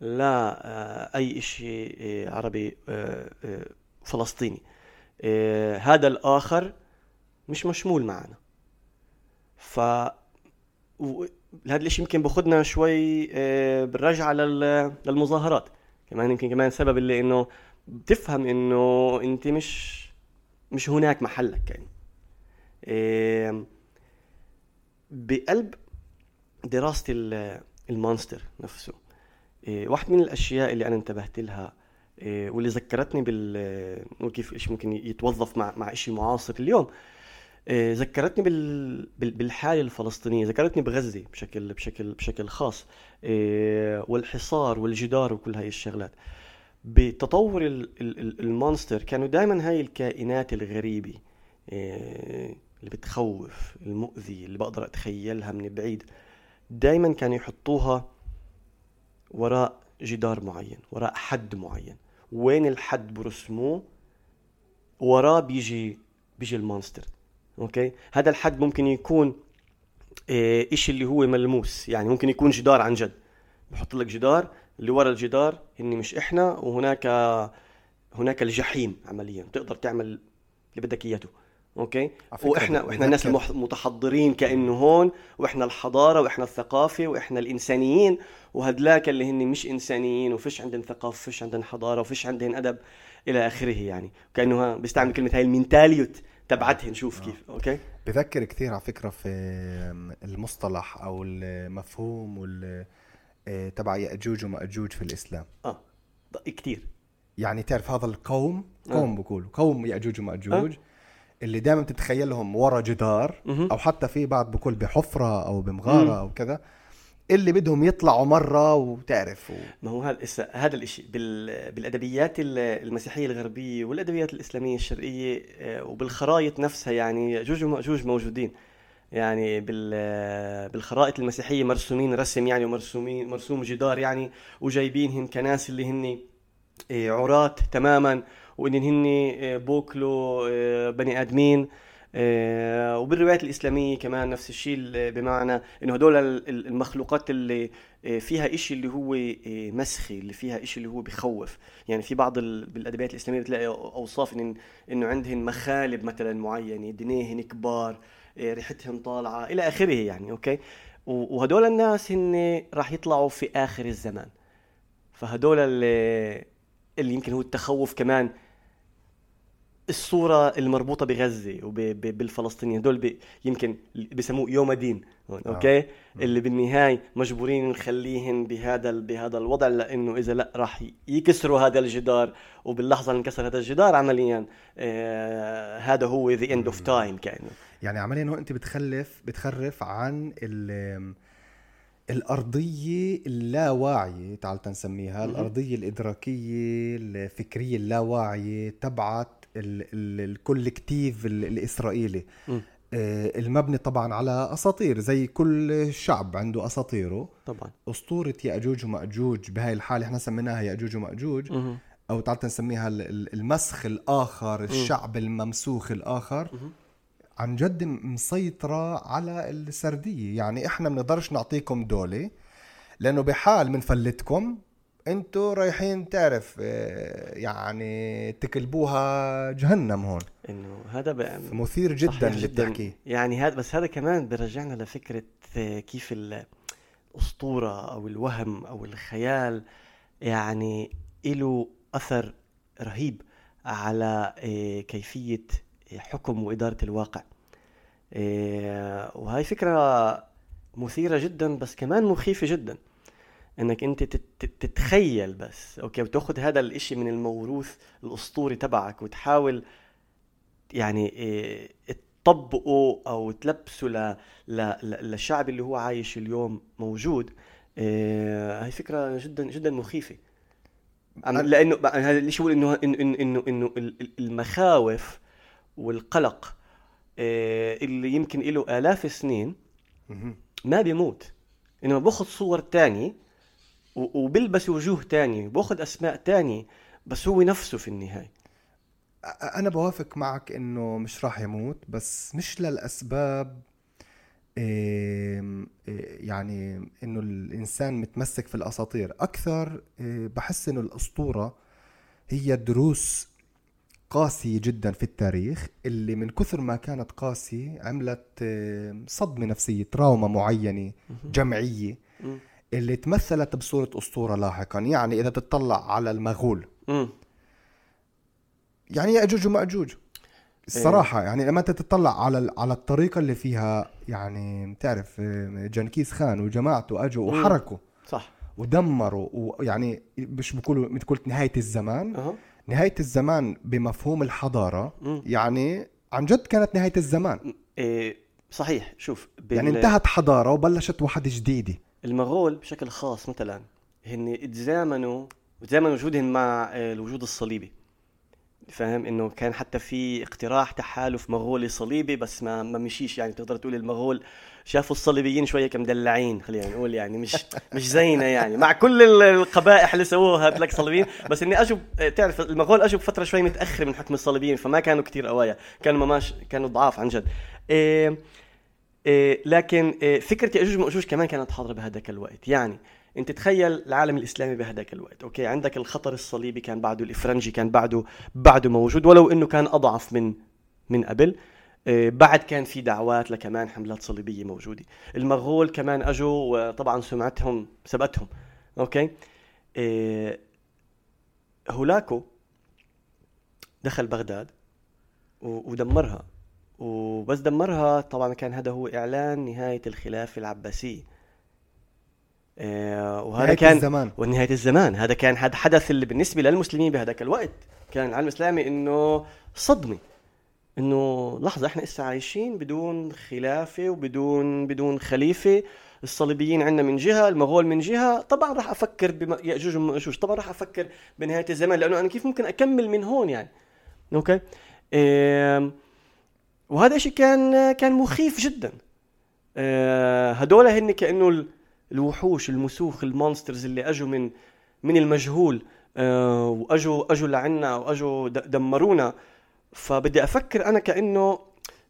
لا آه، أي شيء إيه، عربي آه، آه، فلسطيني. آه هذا الآخر مش مشمول معنا. ف هذا الشيء يمكن باخذنا شوي آه بالرجعة للمظاهرات. كمان يمكن كمان سبب اللي إنه بتفهم إنه أنت مش مش هناك محلك يعني. آه بقلب دراسة المونستر نفسه واحد من الأشياء اللي أنا انتبهت لها واللي ذكرتني بال كيف إيش ممكن يتوظف مع مع شيء معاصر اليوم. إيه، ذكرتني بال... بالحالة الفلسطينية ذكرتني بغزة بشكل بشكل بشكل خاص. والحصار والجدار وكل هاي الشغلات. بتطور المونستر كانوا دائما هاي الكائنات الغريبة اللي بتخوف المؤذية اللي بقدر أتخيلها من بعيد دائما كانوا يحطوها وراء جدار معين وراء حد معين. وين الحد برسموه؟ وراه بيجي بيجي ال monster. أوكي؟ هذا الحد ممكن يكون إيه إشي اللي هو ملموس. يعني ممكن يكون جدار عن جد. بحط لك جدار اللي ورا الجدار هاي مش إحنا وهناك هناك الجحيم عمليا. تقدر تعمل اللي بدك إياته. أوكي؟ وإحنا وإحنا الناس المتحضرين كأنه هون وإحنا الحضارة وإحنا الثقافة وإحنا الإنسانيين وهدلاك اللي هن مش إنسانيين وفيش عندهم ثقافة فيش عندهم حضارة وفيش عندهم أدب إلى آخره يعني. كأنه بيستعمل كلمة هاي ال mentaliyut تبعتهم شوف كيف أوكي؟ بذكر كثير على فكرة في المصطلح أو المفهوم وال آه، تبع يأجوج وماجوج في الإسلام. آه. كثير. يعني تعرف هذا القوم قوم آه. بقولوا قوم يأجوج وماجوج آه. اللي دائما بتتخيلهم ورا جدار أو حتى في بعض بقول بحفرة أو بمغارة أو كذا اللي بدهم يطلعوا مرة وتعرف و... ما هو هذا هذا الشيء بال... بالأدبيات المسيحية الغربية والأدبيات الإسلامية الشرقية آه، وبالخرائط نفسها يعني ياجوج وماجوج موجودين. يعني بال بالخرائط المسيحية مرسومين رسم يعني ومرسومين مرسوم جدار يعني وجايبينهم كناس اللي هن آه، عراة تماما وإن هن آه، بوكلوا بني آدمين آه، وبالروايات الإسلامية كمان نفس الشيء بمعنى إنه هدول المخلوقات اللي آه، فيها إشي اللي هو آه، مسخي اللي فيها إشي اللي هو بخوف. يعني في بعض بالأدبيات الإسلامية بتلاقي أوصاف إن إنه عندهن مخالب مثلا معينة دنيهن كبار ريحتهم طالعة إلى آخره يعني أوكي؟ وهدول الناس هن راح يطلعوا في آخر الزمان. فهدول اللي, اللي يمكن هو التخوف كمان الصورة المربوطة بغزة وبالفلسطينيين هدول يمكن بسموه يوم الدين. آه. أوكي اللي بالنهاية مجبورين نخليهم بهذا بهذا الوضع لأنه إذا لأ راح يكسروا هذا الجدار. وباللحظة اللي انكسر هذا الجدار عمليا آه هذا هو the end of time كأنه. يعني عمليا هو أنت بتخلف بتخرف عن ال الأرضية اللاواعية تعال تنسميها الأرضية الإدراكية الفكرية اللاواعية تبعت الكولكتيف الإسرائيلي. م. آه، المبني طبعا على أساطير زي كل شعب عنده أساطيره. طبعا. أسطورة يأجوج ومأجوج بهاي الحالة إحنا سميناها يأجوج ومأجوج. م. أو تعال نسميها المسخ الآخر الشعب. الممسوخ الآخر. عن جد مسيطرة على السردية. يعني إحنا بنقدرش نعطيكم دولة لأنه بحال منفلتكم. أنتوا رايحين تعرف آه، يعني تكلبوها جهنم هون. إنه هذا بقى مثير جدا اللي بتحكيه يعني هذا بس هذا كمان برجعنا لفكرة آه، كيف الأسطورة أو الوهم أو الخيال يعني له أثر رهيب على آه، كيفية حكم وإدارة الواقع. وهي فكرة مثيرة جدا بس كمان مخيفة جدا. إنك أنت تتخيل بس أوكي؟ وتاخذ هذا الإشي من الموروث الأسطوري تبعك وتحاول يعني إيه تطبقه أو تلبسه ل... ل... للشعب اللي هو عايش اليوم موجود. إيه هاي فكرة جدا جدا مخيفة. لأنه هذا الشيء بقول إنه إنه إنه إنه المخاوف والقلق إيه اللي يمكن له آلاف السنين ما بيموت. انه بأخذ صور تانية وبيلبس وجوه تانية باخذ أسماء تانية بس هو نفسه في النهاية. أنا بوافق معك إنه مش راح يموت بس مش للأسباب يعني إنه الإنسان متمسك في الأساطير. أكثر بحس إنه الأسطورة هي دروس قاسية جدا في التاريخ اللي من كثر ما كانت قاسية عملت صدمة نفسية تراوما معينة جمعية. اللي تمثلت بصورة أسطورة لاحقا يعني إذا تطلع على المغول. م. يعني يأجوج ومأجوج الصراحة إيه. يعني لما أنت تطلع على على الطريقة اللي فيها يعني بتعرف جنكيز خان وجماعته أجوا وحركوا. صح. ودمروا ويعني مش بقولوا مثل قلت نهاية الزمان. أه. نهاية الزمان بمفهوم الحضارة م. يعني عن جد كانت نهاية الزمان. إيه صحيح. شوف بال... يعني انتهت حضارة وبلشت واحدة جديدة. المغول بشكل خاص مثلا هن اتزامنوا تزامن وجودهم مع الوجود الصليبي. فاهم؟ إنه كان حتى في اقتراح تحالف مغولي صليبي بس ما ما مشيش. يعني تقدر تقول المغول شافوا الصليبيين شوية كمدلعين خلينا نقول يعني مش مش زينا يعني. مع كل القبائح اللي سووها هتلاقي صليبيين. بس إني اجوا تعرف المغول اجوا بفتره شوي متأخر من حكم الصليبيين فما كانوا كتير قوايا. كانوا ماش كانوا ضعاف عن جد. إيه لكن إيه فكرة يأجوج وماجوج كمان كانت حاضرة بهذاك الوقت. يعني أنت تخيل العالم الإسلامي بهذاك الوقت أوكي؟ عندك الخطر الصليبي كان بعده الإفرنجي كان بعده بعده موجود ولو إنه كان أضعف من من قبل. آه، بعد كان في دعوات لكمان حملات صليبية موجودة. المغول كمان أجوا وطبعا سمعتهم سبقتهم أوكي؟ هولاكو دخل بغداد ودمرها. وبس دمرها طبعا كان هذا هو إعلان نهاية الخلافه العباسيه آه، وهذا نهاية كان الزمان. ونهاية الزمان. هذا كان هذا حدث اللي بالنسبة للمسلمين بهذاك الوقت. كان العالم الإسلامي إنه صدمه إنه لحظة إحنا لسه عايشين بدون خلافة وبدون بدون خليفة. الصليبيين عندنا من جهة المغول من جهة. طبعا راح أفكر بياجوج وماجوج طبعا راح أفكر بنهاية الزمان لأنه أنا كيف ممكن أكمل من هون يعني؟ أوكي؟ إيه وهذا شيء كان كان مخيف جدا. إيه هدول هن كأنه الوحوش المسوخ ال monsters اللي أجوا من من المجهول. آه وأجوا أجوا لعنا وأجوا دمرونا. فبدي أفكر أنا كأنه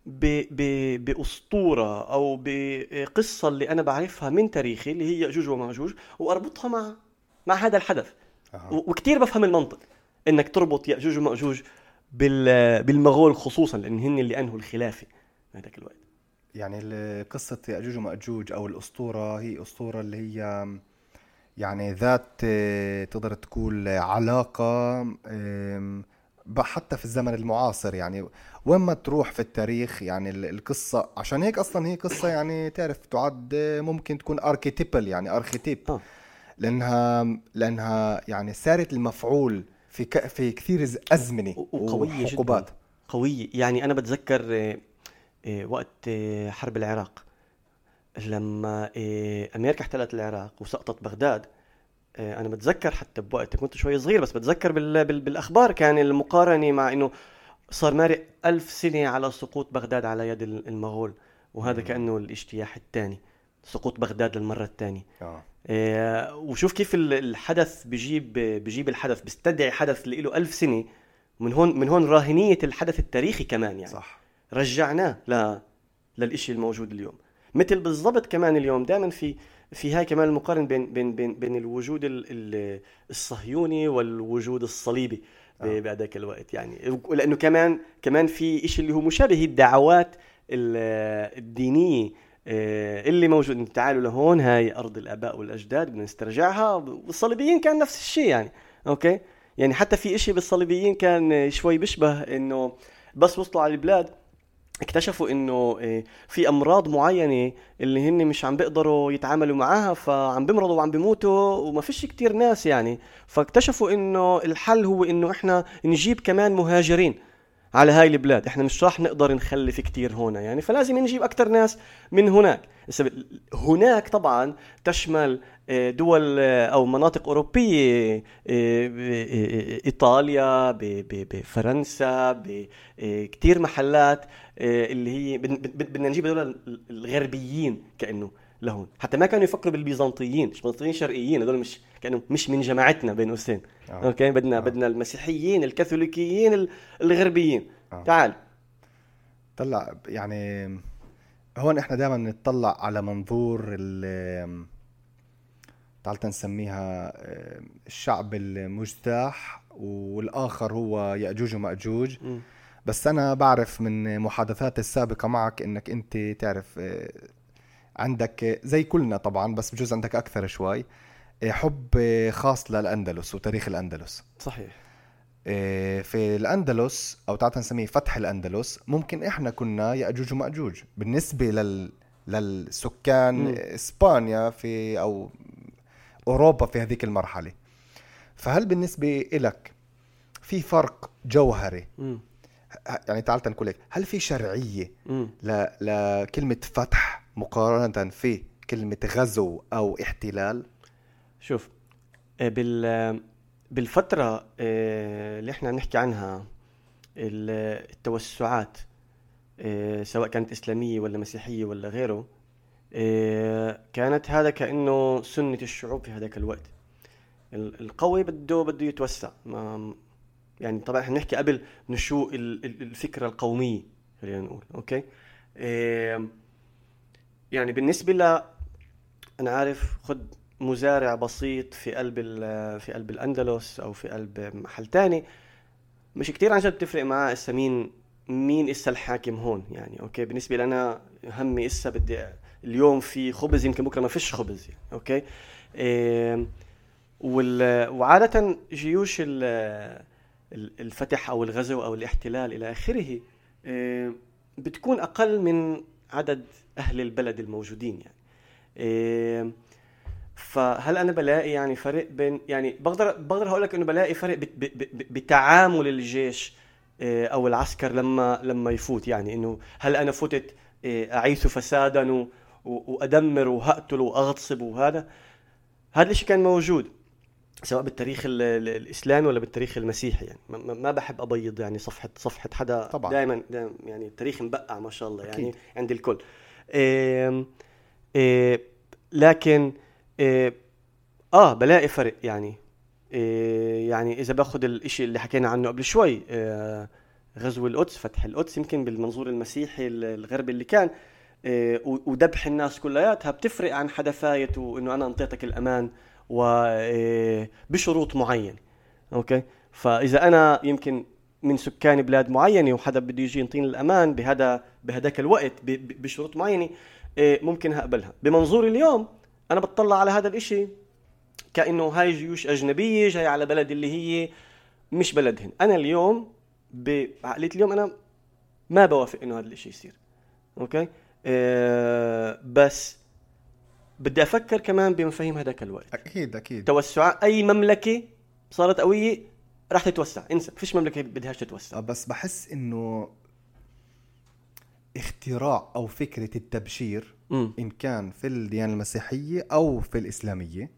ب ب بأسطورة أو بقصة اللي أنا بعرفها من تاريخي اللي هي يأجوج ومأجوج وأربطها مع مع هذا الحدث. أه. وكثير بفهم المنطق. إنك تربط يأجوج ومأجوج بالمغول خصوصا لأن هن اللي أنهوا الخلافة بهذاك الوقت. يعني قصة يأجوج ومأجوج أو الأسطورة هي أسطورة اللي هي يعني ذات تقدر تقول علاقة حتى في الزمن المعاصر. يعني وين ما تروح في التاريخ يعني القصة عشان هيك أصلا هي قصة يعني تعرف تعد ممكن تكون أركيتيبل يعني أركيتيب آه. لأنها لأنها يعني صارت المفعول في ك... في كثير أزمنة وقوية جدا. قوية. يعني أنا بتذكر إيه، وقت إيه، حرب العراق. لما أمريكا احتلت العراق وسقطت بغداد أنا بتذكر حتى بوقت كنت شوي صغير بس بتذكر بال بال بالأخبار كان المقارنة مع إنه صار مارق ألف سنة على سقوط بغداد على يد المغول. وهذا كأنه الاجتياح الثاني سقوط بغداد للمرة الثانية. آه. إيه وشوف كيف الحدث بجيب بجيب الحدث بيستدعي حدث اللي له ألف سنة من هون من هون راهنية الحدث التاريخي كمان يعني. صح. رجعناه ل للإشي الموجود اليوم. مثل بالضبط كمان اليوم دائما في في هاي كمان المقارنة بين بين بين بين الوجود الصهيوني والوجود الصليبي آه. بهذاك الوقت يعني. لأنه كمان كمان في شيء اللي هو مشابه الدعوات الدينية آه، اللي موجود تعالوا لهون هاي أرض الآباء والأجداد بدنا نسترجعها. والصليبيين كان نفس الشيء يعني أوكي؟ يعني حتى في شيء بالصليبيين كان شوي بيشبه إنه بس وصلوا على البلاد اكتشفوا إنه إيه، في أمراض معينة اللي هن مش عم بيقدروا يتعاملوا معاها فعم بمرضوا وعم بيموتوا وما فيش كتير ناس يعني. فاكتشفوا إنه الحل هو إنه إحنا نجيب كمان مهاجرين. على هاي البلاد. إحنا مش راح نقدر نخلف كتير هنا يعني فلازم نجيب أكتر ناس من هناك. هناك طبعا تشمل آه، دول آه، أو مناطق أوروبية آه، إيطاليا بفرنسا بكثير محلات اللي هي بدنا نجيب هذول الغربيين كأنه. لهون حتى ما كانوا يفكروا بالبيزنطيين البيزنطيين شرقيين هذول مش كانوا مش من جماعتنا بين قوسين آه. أوكي بدنا آه. بدنا المسيحيين الكاثوليكيين الغربيين آه. تعال طلع يعني هون إحنا دائما نطلع على منظور ال تعال نسميها آه، الشعب المجتاح والآخر هو يأجوج ومأجوج م. بس أنا بعرف من محادثاتي السابقة معك إنك أنت تعرف آه، عندك زي كلنا طبعا بس بجوز عندك أكثر شوي حب خاص للأندلس وتاريخ الأندلس. صحيح. إيه، في الأندلس أو تعال نسميه فتح الأندلس ممكن إحنا كنا ياجوج وماجوج بالنسبة لل للسكان م. إسبانيا في أو أوروبا في هذيك المرحلة. فهل بالنسبة لك في فرق جوهري؟ م. يعني تعال نقول لك. هل في شرعية ل... لكلمة فتح مقارنة في كلمة غزو أو احتلال؟ شوف آه، بال بالفترة آه، اللي إحنا نحكي عنها التوسعات آه، سواء كانت إسلامية ولا مسيحية ولا غيره كانت هذا كأنه سنة الشعوب في هذاك الوقت. القوي بده بده يتوسع. يعني طبعا إحنا نحكي قبل نشوء الفكرة القومية خلينا نقول أوكي؟ يعني بالنسبة ل أنا عارف خد مزارع بسيط في قلب في قلب الأندلس أو في قلب محل تاني. مش كتير عن جد بتفرق معاه إسا مين مين إسا الحاكم هون يعني أوكي؟ بالنسبة لنا همي إسا بدي اليوم في خبز يمكن بكرة ما فيش خبز يعني أوكي؟ إيه وال... وعادة جيوش الفتح أو الغزو أو الاحتلال إلى آخره إيه بتكون أقل من عدد أهل البلد الموجودين يعني. إيه فهل أنا بلاقي يعني فرق بين يعني بقدر بقدر هقول لك إنه بلاقي فرق بتعامل الجيش آه، أو العسكر لما لما يفوت يعني. إنه هل أنا فتت آه، أعيث فسادا وأدمر وهقتل وأغتصب وهذا؟ هذا الشيء كان موجود سواء بالتاريخ الإسلامي ولا بالتاريخ المسيحي يعني. ما بحب أبيض يعني صفحه صفحة حدا. طبعا. دائما يعني التاريخ مبقع ما شاء الله يعني أكيد. عند الكل. إيه إيه لكن إيه آه بلاقي فرق يعني. إيه يعني إذا باخذ الإشي اللي حكينا عنه قبل شوي إيه غزو القدس فتح القدس يمكن بالمنظور المسيحي الغربي اللي كان إيه وذبح الناس كلياتها بتفرق عن حدا فايت وإنه أنا أنطيتك الأمان وبشروط إيه، معينة. أوكي؟ فإذا أنا يمكن من سكان بلاد معينة وحدا بده يجي ينطيني الأمان بهذا بهداك الوقت بشروط معينة إيه، ممكن هقبلها. بمنظور اليوم أنا بتطلع على هذا الإشي كأنه هاي جيوش أجنبية جاي على بلد اللي هي مش بلدهن أنا اليوم بعقليه اليوم أنا ما بوافق إنه هذا الإشي يصير. أوكي؟ أه بس بدي أفكر كمان بمفاهيم هذاك الوقت. أكيد أكيد. توسع أي مملكة صارت قوية راح تتوسع انسى فيش مملكة بدهاش تتوسع آه، بس بحس إنه اختراع أو فكرة التبشير م. إن كان في الديانة المسيحية أو في الإسلامية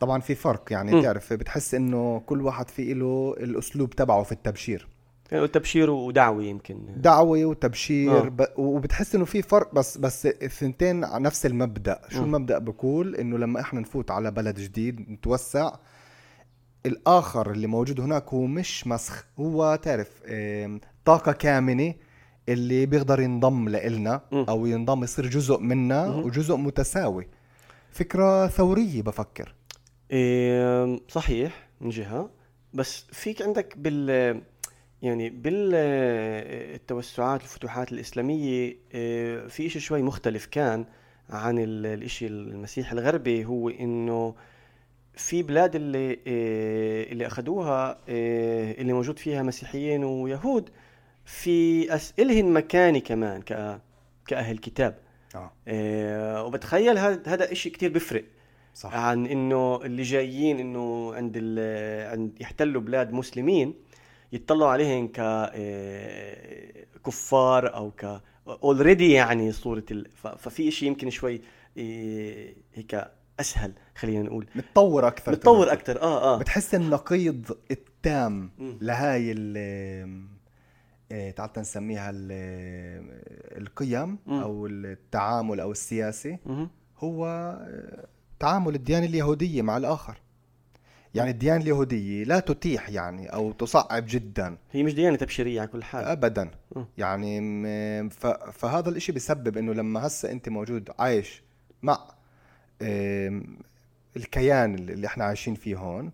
طبعا في فرق يعني م. تعرف بتحس إنه كل واحد في له الأسلوب تبعه في التبشير يعني تبشير ودعوة يمكن دعوة وتبشير آه. ب... وبتحس إنه في فرق بس بس الثنتين على نفس المبدأ شو م. المبدأ بقول إنه لما إحنا نفوت على بلد جديد نتوسع الآخر اللي موجود هناك هو مش مسخ هو تعرف طاقة كامنة اللي بيقدر ينضم لإلنا أو ينضم يصير جزء منا وجزء متساوي. فكرة ثورية بفكر. إيه صحيح من جهة. بس فيك عندك بال يعني بالتوسعات الفتوحات الإسلامية إيه، في إشي شوي مختلف كان عن الإشي المسيح الغربي هو إنه في بلاد اللي إيه، اللي أخذوها إيه، اللي موجود فيها مسيحيين ويهود في أسئلهن مكاني كمان كأهل كتاب آه, إيه وبتخيل هذا هذا شيء كثير بيفرق صح. عن إنه اللي جايين إنه عند عند يحتلوا بلاد مسلمين يطلعوا عليهم ك كفار أو ك already يعني صورة ال... ففي شيء يمكن شوي هيك أسهل خلينا نقول. متطور أكثر متطور أكثر آه آه. بتحس النقيض التام م. لهاي ال إيه، تعال نسميها القيم أو التعامل أو السياسي هو آه، تعامل الديانه اليهودية مع الآخر. يعني الديانه اليهودية لا تتيح يعني أو تصعب جدا. هي مش ديانة تبشيرية على كل حال. ابدا. يعني فهذا الإشي بسبب إنه لما هسه أنت موجود عايش مع الكيان اللي إحنا عايشين فيه هون.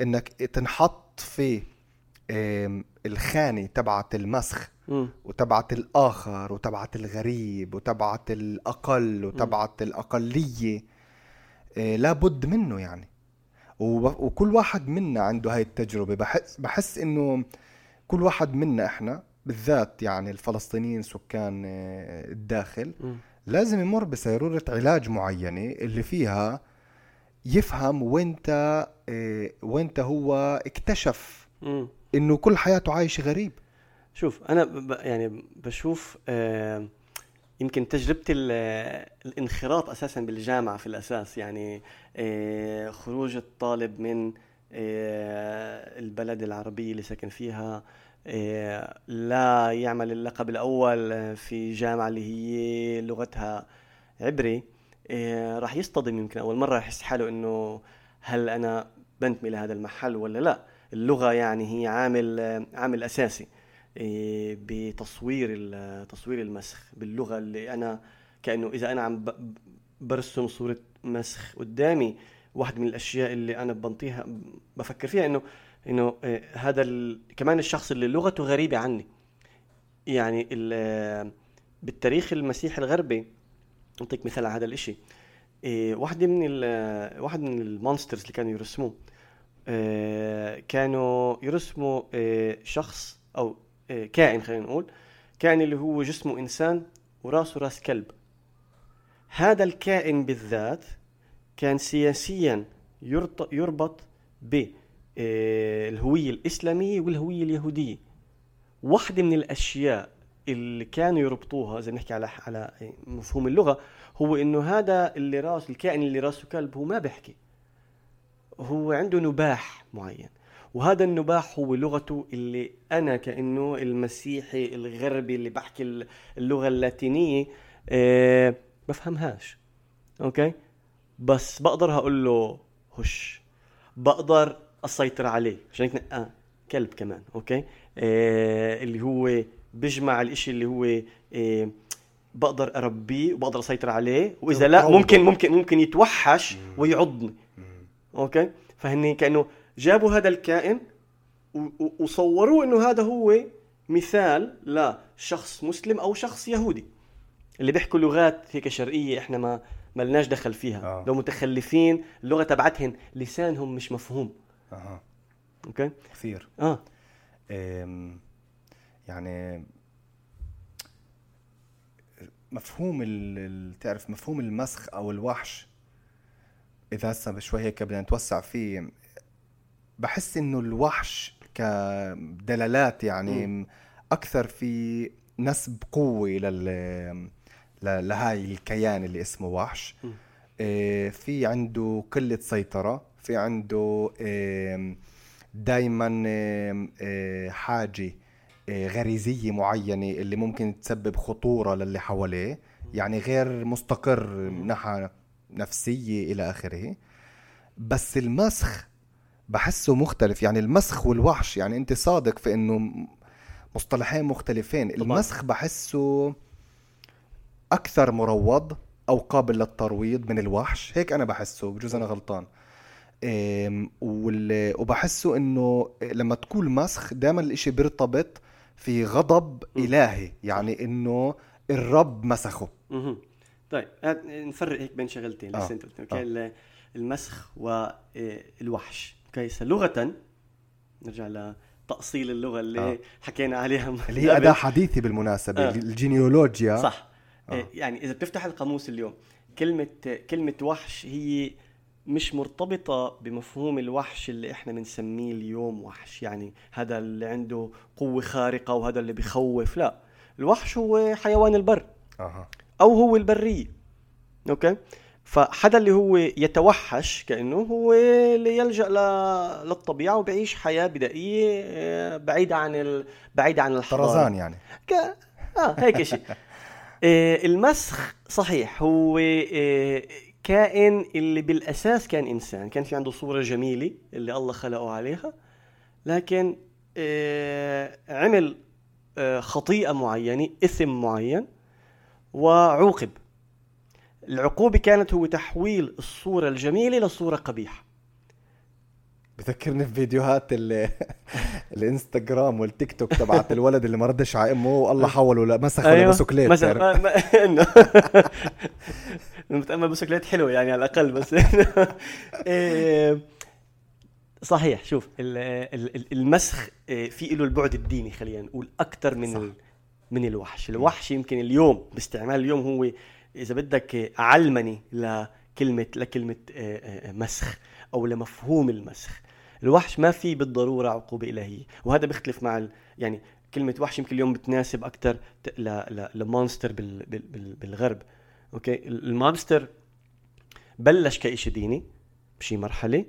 إنك تنحط في الخانة تبعت المسخ وتبعت الآخر وتبعت الغريب وتبعت الأقل وتبعت الأقلية. إيه، لابد منه يعني. وكل واحد منا عنده هاي التجربة. بحس بحس إنه كل واحد منا إحنا بالذات يعني الفلسطينيين سكان إيه، الداخل لازم يمر بسيرورة علاج معينة اللي فيها يفهم وينتا إيه، وينتا هو اكتشف إنه كل حياته عايش غريب. شوف أنا ب يعني بشوف آه يمكن تجربة الانخراط أساسا بالجامعة في الأساس. يعني آه خروج الطالب من البلد العربية اللي سكن فيها لا يعمل اللقب الأول في جامعة اللي هي لغتها عبري. راح يصطدم يمكن أول مرة يحس حاله إنه هل أنا بنتمي لهذا المحل ولا لا. اللغة يعني هي عامل عامل أساسي إيه، بتصوير تصوير المسخ باللغة اللي أنا كأنه إذا أنا عم برسم صورة مسخ قدامي واحد من الأشياء اللي أنا بنطيها بفكر فيها إنه إنه إيه، هذا كمان الشخص اللي لغته غريبة عني. يعني بالتاريخ المسيحي الغربي أعطيك مثال على هذا الإشي. إيه، واحدة من واحد من المونسترز اللي كانوا يرسموه كانوا يرسموا شخص أو آه، كائن خلينا نقول كائن اللي هو جسمه إنسان وراسه راس كلب. هذا الكائن بالذات كان سياسيا يربط بالهوية آه، الإسلامية والهوية اليهودية واحدة من الأشياء اللي كانوا يربطوها زي نحكي على على مفهوم اللغة هو إنه هذا اللي رأس الكائن اللي راسه كلب هو ما بيحكي. هو عنده نباح معين. وهذا النباح هو لغته اللي أنا كإنه المسيحي الغربي اللي بحكي اللغة اللاتينية أه بفهمهاش. أوكي؟ بس بقدر أقول له هش. بقدر اسيطر عليه. عشان هيك آه كلب كمان أوكي؟ آه اللي هو بيجمع الإشي اللي هو آه بقدر أربيه وبقدر أسيطر عليه وإذا لا ممكن ممكن ممكن يتوحش ويعضني. أوكي؟ فهني كأنه جابوا هذا الكائن وصوروه إنه هذا هو مثال لشخص مسلم أو شخص يهودي. اللي بيحكوا لغات هيك شرقية إحنا ما ملناش دخل فيها. آه. لو متخلفين اللغة تبعتهم لسانهم مش مفهوم. أها. أوكي؟ كثير. آه. يعني مفهوم تعرف مفهوم المسخ أو الوحش إذا هسه شوي هيك بدنا نتوسع فيه بحس إنه الوحش كدلالات يعني م. أكثر في نسب قوة لل لهاي الكيان اللي اسمه وحش. إيه في عنده قلة سيطرة في عنده دائما إيه حاجة إيه غريزية معينة اللي ممكن تسبب خطورة للي حواليه يعني غير مستقر من ناحية نفسية إلى آخره. بس المسخ بحسه مختلف يعني المسخ والوحش يعني أنت صادق في إنه مصطلحين مختلفين. طبعا. المسخ بحسه أكثر مروض أو قابل للترويض من الوحش. هيك أنا بحسه بجوز أنا غلطان. وبحسه إنه لما تقول مسخ دائما الإشي بيرتبط في غضب. إلهي يعني إنه الرب مسخه طيب نفرق هيك بين شغلتين آه. أوكي آه. المسخ والوحش أوكي لغه نرجع لتأصيل اللغة اللي آه. حكينا عليها اللي هي أداة حديثة بالمناسبة آه. الجينيولوجيا صح آه. يعني إذا بتفتح القاموس اليوم كلمة كلمة وحش هي مش مرتبطة بمفهوم الوحش اللي إحنا بنسميه اليوم وحش. يعني هذا اللي عنده قوة خارقة وهذا اللي بخوف. لا الوحش هو حيوان البر. أه. أو هو البرية. أوكي؟ فحدا اللي هو يتوحش كأنه هو اللي يلجأ للطبيعة وبيعيش حياة بدائية آه، بعيده عن ال... بعيده عن الحضاره طرزان يعني. ك... آه هيك شيء. آه، المسخ صحيح. هو آه، كائن اللي بالأساس كان إنسان. كان في عنده صورة جميلة اللي الله خلقه عليها لكن عمل خطيئة معينة إثم معين وعوقب. العقوبة كانت هو تحويل الصورة الجميلة لصورة قبيحة. بذكرني بفيديوهات الانستغرام والتيك توك تبعت الولد اللي ما ردش على أمه والله حوله لمسخه أيوه. لبسكليت مثلا إنه بسكليت حلو يعني على الأقل بس إيه، صحيح شوف المسخ إيه، في له البعد الديني خلينا نقول أكثر من من الوحش. الوحش يمكن اليوم باستعمال اليوم هو إذا بدك علمني لكلمه لكلمة آه، مسخ أو لمفهوم المسخ. الوحش ما في بالضرورة عقوبة إلهية وهذا بيختلف مع ال... يعني كلمة وحش يمكن اليوم بتناسب أكثر ل monster بال... بال... بالغرب. أوكي؟ ال monster بلش كإشي ديني بشي مرحلة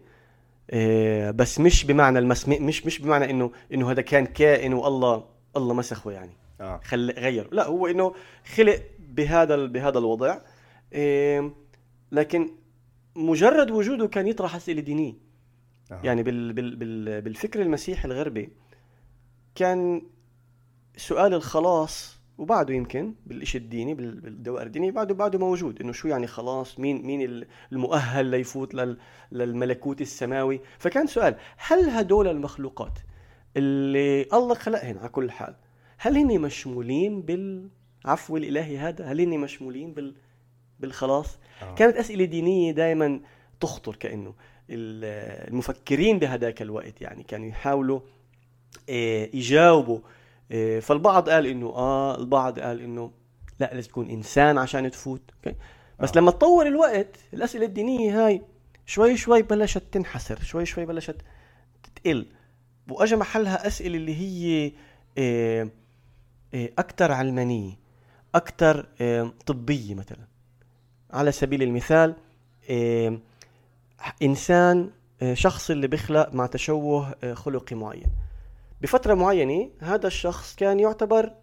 إيه بس مش بمعنى المس مش مش بمعنى انه إنه هذا كان كائن والله الله مسخه يعني. آه. خل غير. لا هو إنه خلق بهذا بهذا الوضع إيه لكن مجرد وجوده كان يطرح أسئلة دينية. آه. يعني بال بال بال بالفكر المسيحي الغربي كان سؤال الخلاص وبعده يمكن بالشيء الديني بال- بالدوائر الدينية بعده بعده موجود إنه شو يعني خلاص مين مين المؤهل ليفوت لل للملكوت السماوي فكان سؤال هل هدول المخلوقات اللي الله خلقهن على كل حال هل هن مشمولين بالعفو الإلهي هذا هل هن مشمولين بال بالخلاص آه. كانت أسئلة دينية دائما تخطر كأنه المفكرين بهذاك الوقت يعني كانوا يحاولوا آه، يجاوبوا آه، فالبعض قال إنه آه البعض قال إنه لا لازم تكون إنسان عشان تفوت أوكي؟ بس آه. لما تطور الوقت الأسئلة الدينية هاي شوي شوي بلشت تنحسر شوي شوي بلشت تقل واجى محلها أسئلة اللي هي أكثر علمانية أكثر طبية مثلا على سبيل المثال إنسان آه، شخص اللي بيخلق مع تشوه آه، خلقي معين. بفترة معينة هذا الشخص كان يعتبر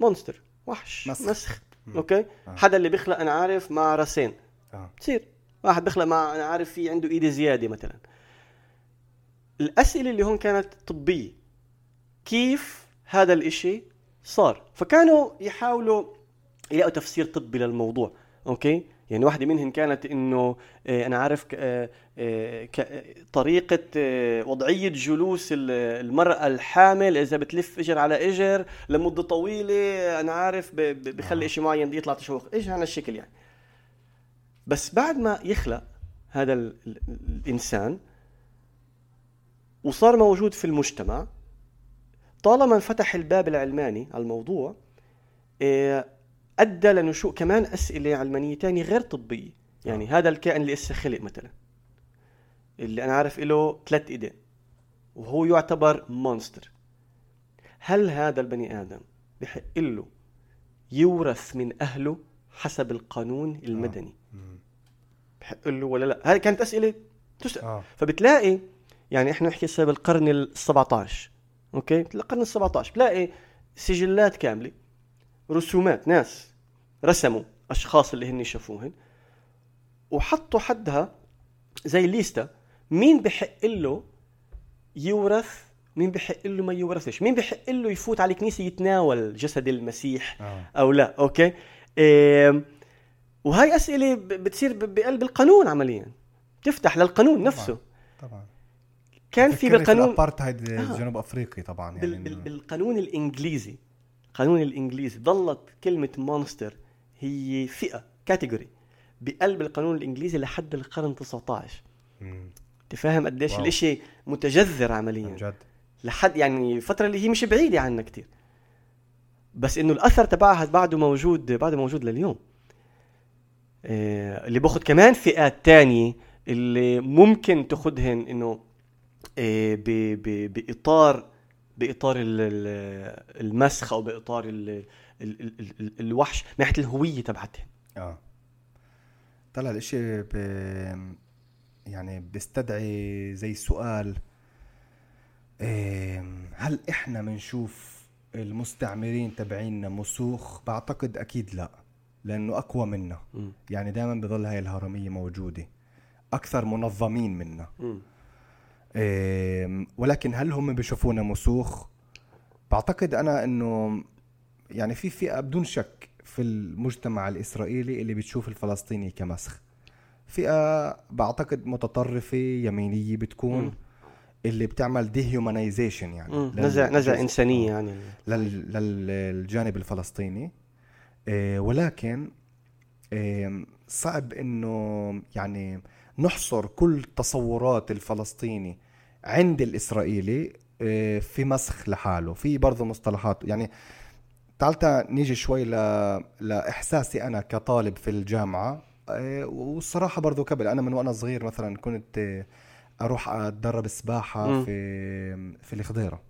monster وحش مسخ. مسخ. مم. أوكي؟ آه. حدا اللي بيخلق أنا عارف مع راسين. آه. بتصير واحد بيخلق مع أنا عارف في عنده ايد زيادة مثلا. الأسئلة اللي هون كانت طبية. كيف هذا الإشي صار؟ فكانوا يحاولوا يلاقوا تفسير طبي للموضوع. أوكي؟ يعني واحدة منهم كانت إنه آه، أنا عارف آه، آه، طريقة وضعية جلوس ال- المرأة الحامل إذا بتلف إجر على إجر لمدة طويلة أنا عارف بخلي. إشي معين يطلع تشوه إيش هذا الشكل يعني بس بعد ما يخلق هذا ال- ال- الإنسان وصار موجود في المجتمع طالما انفتح الباب العلماني على الموضوع أدى لنشوء كمان أسئلة علمانيه تانية غير طبية. يعني هذا الكائن اللي لسه خلق مثلا اللي أنا عارف له ثلاث إيدين وهو يعتبر monster. هل هذا البني آدم بحق له يورث من أهله حسب القانون المدني؟ مم. بحق له ولا لا؟ هذه كانت أسئلة تسأل. آه. فبتلاقي يعني إحنا نحكي هسه بالقرن ال 17 أوكي؟ القرن ال 17 بتلاقي سجلات كاملة. رسومات ناس رسموا أشخاص اللي هن شافوهن وحطوا حدها زي ليستا مين بحق له يورث؟ مين بحق له ما يورثش؟ مين بحق له يفوت على الكنيسة يتناول جسد المسيح آه. أو لا؟ أوكي؟ إيه وهي أسئلة بتصير بقلب القانون عمليا. تفتح للقانون نفسه. طبعا. كان في بالقانون الأبارتهايد آه. جنوب أفريقي طبعا يعني بال بالقانون الإنجليزي. القانون الإنجليزي ظلت كلمة مونستر هي فئة كاتيجوري بقلب القانون الإنجليزي لحد القرن 19 مم. أنت فاهم قديش. الإشي متجذر عمليا. جد. لحد يعني فتره اللي هي مش بعيدة عنا كتير. بس إنه الأثر تبعها بعده موجود بعده موجود لليوم. آه، اللي بأخذ كمان فئات تانية اللي ممكن تأخذهن إنه آه، بإطار بإطار ال- ال- المسخ أو بإطار ال- ال- ال- ال- الوحش من ناحية الهوية تبعتهن. آه. طلع الإشي ب... يعني بيستدعي زي سؤال هل إحنا بنشوف المستعمرين تبعيننا مسوخ؟ بعتقد أكيد لا لأنه أقوى منا. يعني دائما بضل هاي الهرمية موجودة. أكثر منظمين منا. مم. ولكن هل هم بيشوفونا مسوخ بعتقد أنا إنه يعني في فئة بدون شك في المجتمع الإسرائيلي اللي بتشوف الفلسطيني كمسخ. فئة بعتقد متطرفة يمينية بتكون مم. اللي بتعمل ديهيومانيزيشن يعني. نزع نزع إنسانية. يعني. لل- لل- للجانب الفلسطيني. إيه، ولكن إيه، صعب إنه يعني نحصر كل تصورات الفلسطيني عند الإسرائيلي إيه، في مسخ لحاله في برضه مصطلحات. يعني تعال نيجي شوي ل... لإحساسي أنا كطالب في الجامعة إيه، والصراحة برضه قبل أنا من وأنا صغير مثلا كنت إيه، أروح أتدرب سباحة. في في الخضيرة.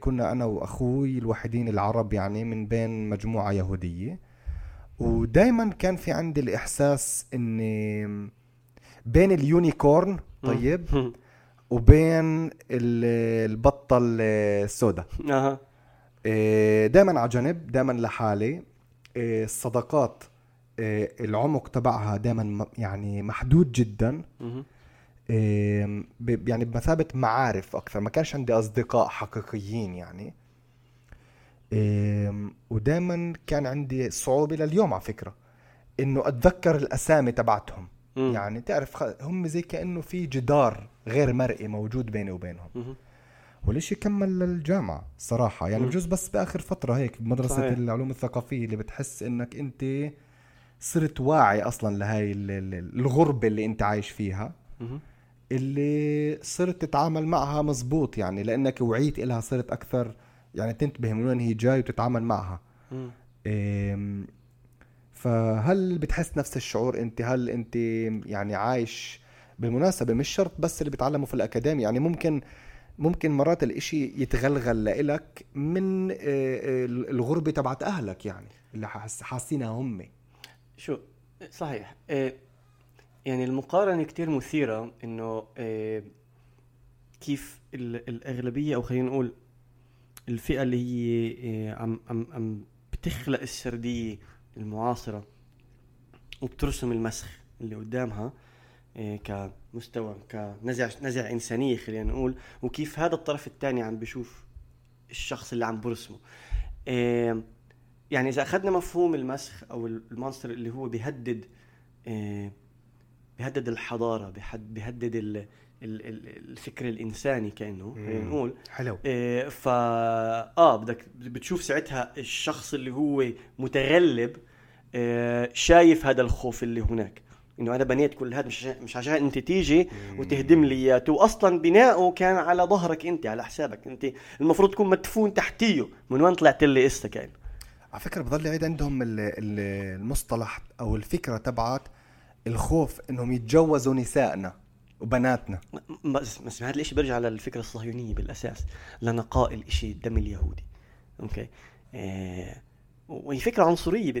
كنا أنا وأخوي الوحيدين العرب يعني من بين مجموعة يهودية. ودائما كان في عندي الإحساس إني بين اليونيكورن طيب وبين ال- البطة السوداء. أها. دائما على جنب دائما لحالي. إيه، الصداقات إيه، العمق تبعها دائما يعني محدود جدا. إيه، يعني بمثابة معارف أكثر. ما كانش عندي أصدقاء حقيقيين يعني. إيه، ودائما كان عندي صعوبة لليوم على فكرة. إنه أتذكر الأسامي تبعتهم. مم. يعني تعرف هم زي كأنه في جدار غير مرئي موجود بيني وبينهم. والشيء كمل للجامعة صراحة يعني مم. بجوز بس بآخر فترة هيك بمدرسة صحيح. العلوم الثقافية اللي بتحس إنك أنت صرت واعي أصلا لهاي ال- ال- الغربة اللي أنت عايش فيها مهم. اللي صرت تتعامل معها مزبوط يعني لأنك وعيت إلها صرت أكثر يعني تنتبه من وين هي جاي وتتعامل معها مم. فهل بتحس نفس الشعور انت؟ هل انت يعني عايش بالمناسبة؟ مش شرط بس اللي بيتعلموا في الأكاديمية يعني ممكن ممكن مرات الإشي يتغلغل لإلك من آه، آه، الغربة تبعت أهلك يعني اللي حاس- حاسينها هم. شو؟ صحيح. إيه يعني المقارنة كتير مثيرة إيه كيف ال- الأغلبية أو خلينا نقول الفئة اللي هي عم عم عم بتخلق السردية المعاصرة وبترسم المسخ اللي قدامها إيه كمستوى كنزع نزع إنسانية خلينا نقول. وكيف هذا الطرف الثاني عم بيشوف الشخص اللي عم برسمه. إيه يعني إذا أخذنا مفهوم المسخ أو المونستر اللي هو بيهدد آه، بيهدد الحضارة بيحد- بيهدد الفكر الإنساني كأنه خلينا. نقول. حلو. فا آه بدك بتشوف ساعتها الشخص اللي هو متغلب آه، شايف هذا الخوف اللي هناك. إنه أنا بنيت كل هذا مش عشان مش عشان أنت تيجي وتهدم لي إياه. واصلا بناؤه كان على ظهرك أنت على حسابك أنت. المفروض تكون مدفون تحتيه. من وين طلعت لي اسا كان على فكرة بضل يعيد عندهم ال- ال- المصطلح أو الفكرة تبعت الخوف إنهم يتجوزوا نسائنا. وبناتنا. بس بس هذا الاشي بيرجع للفكرة الصهيونية بالأساس؟ لنقاء الاشي الدم اليهودي. أوكي؟ آه وهي فكرة عنصرية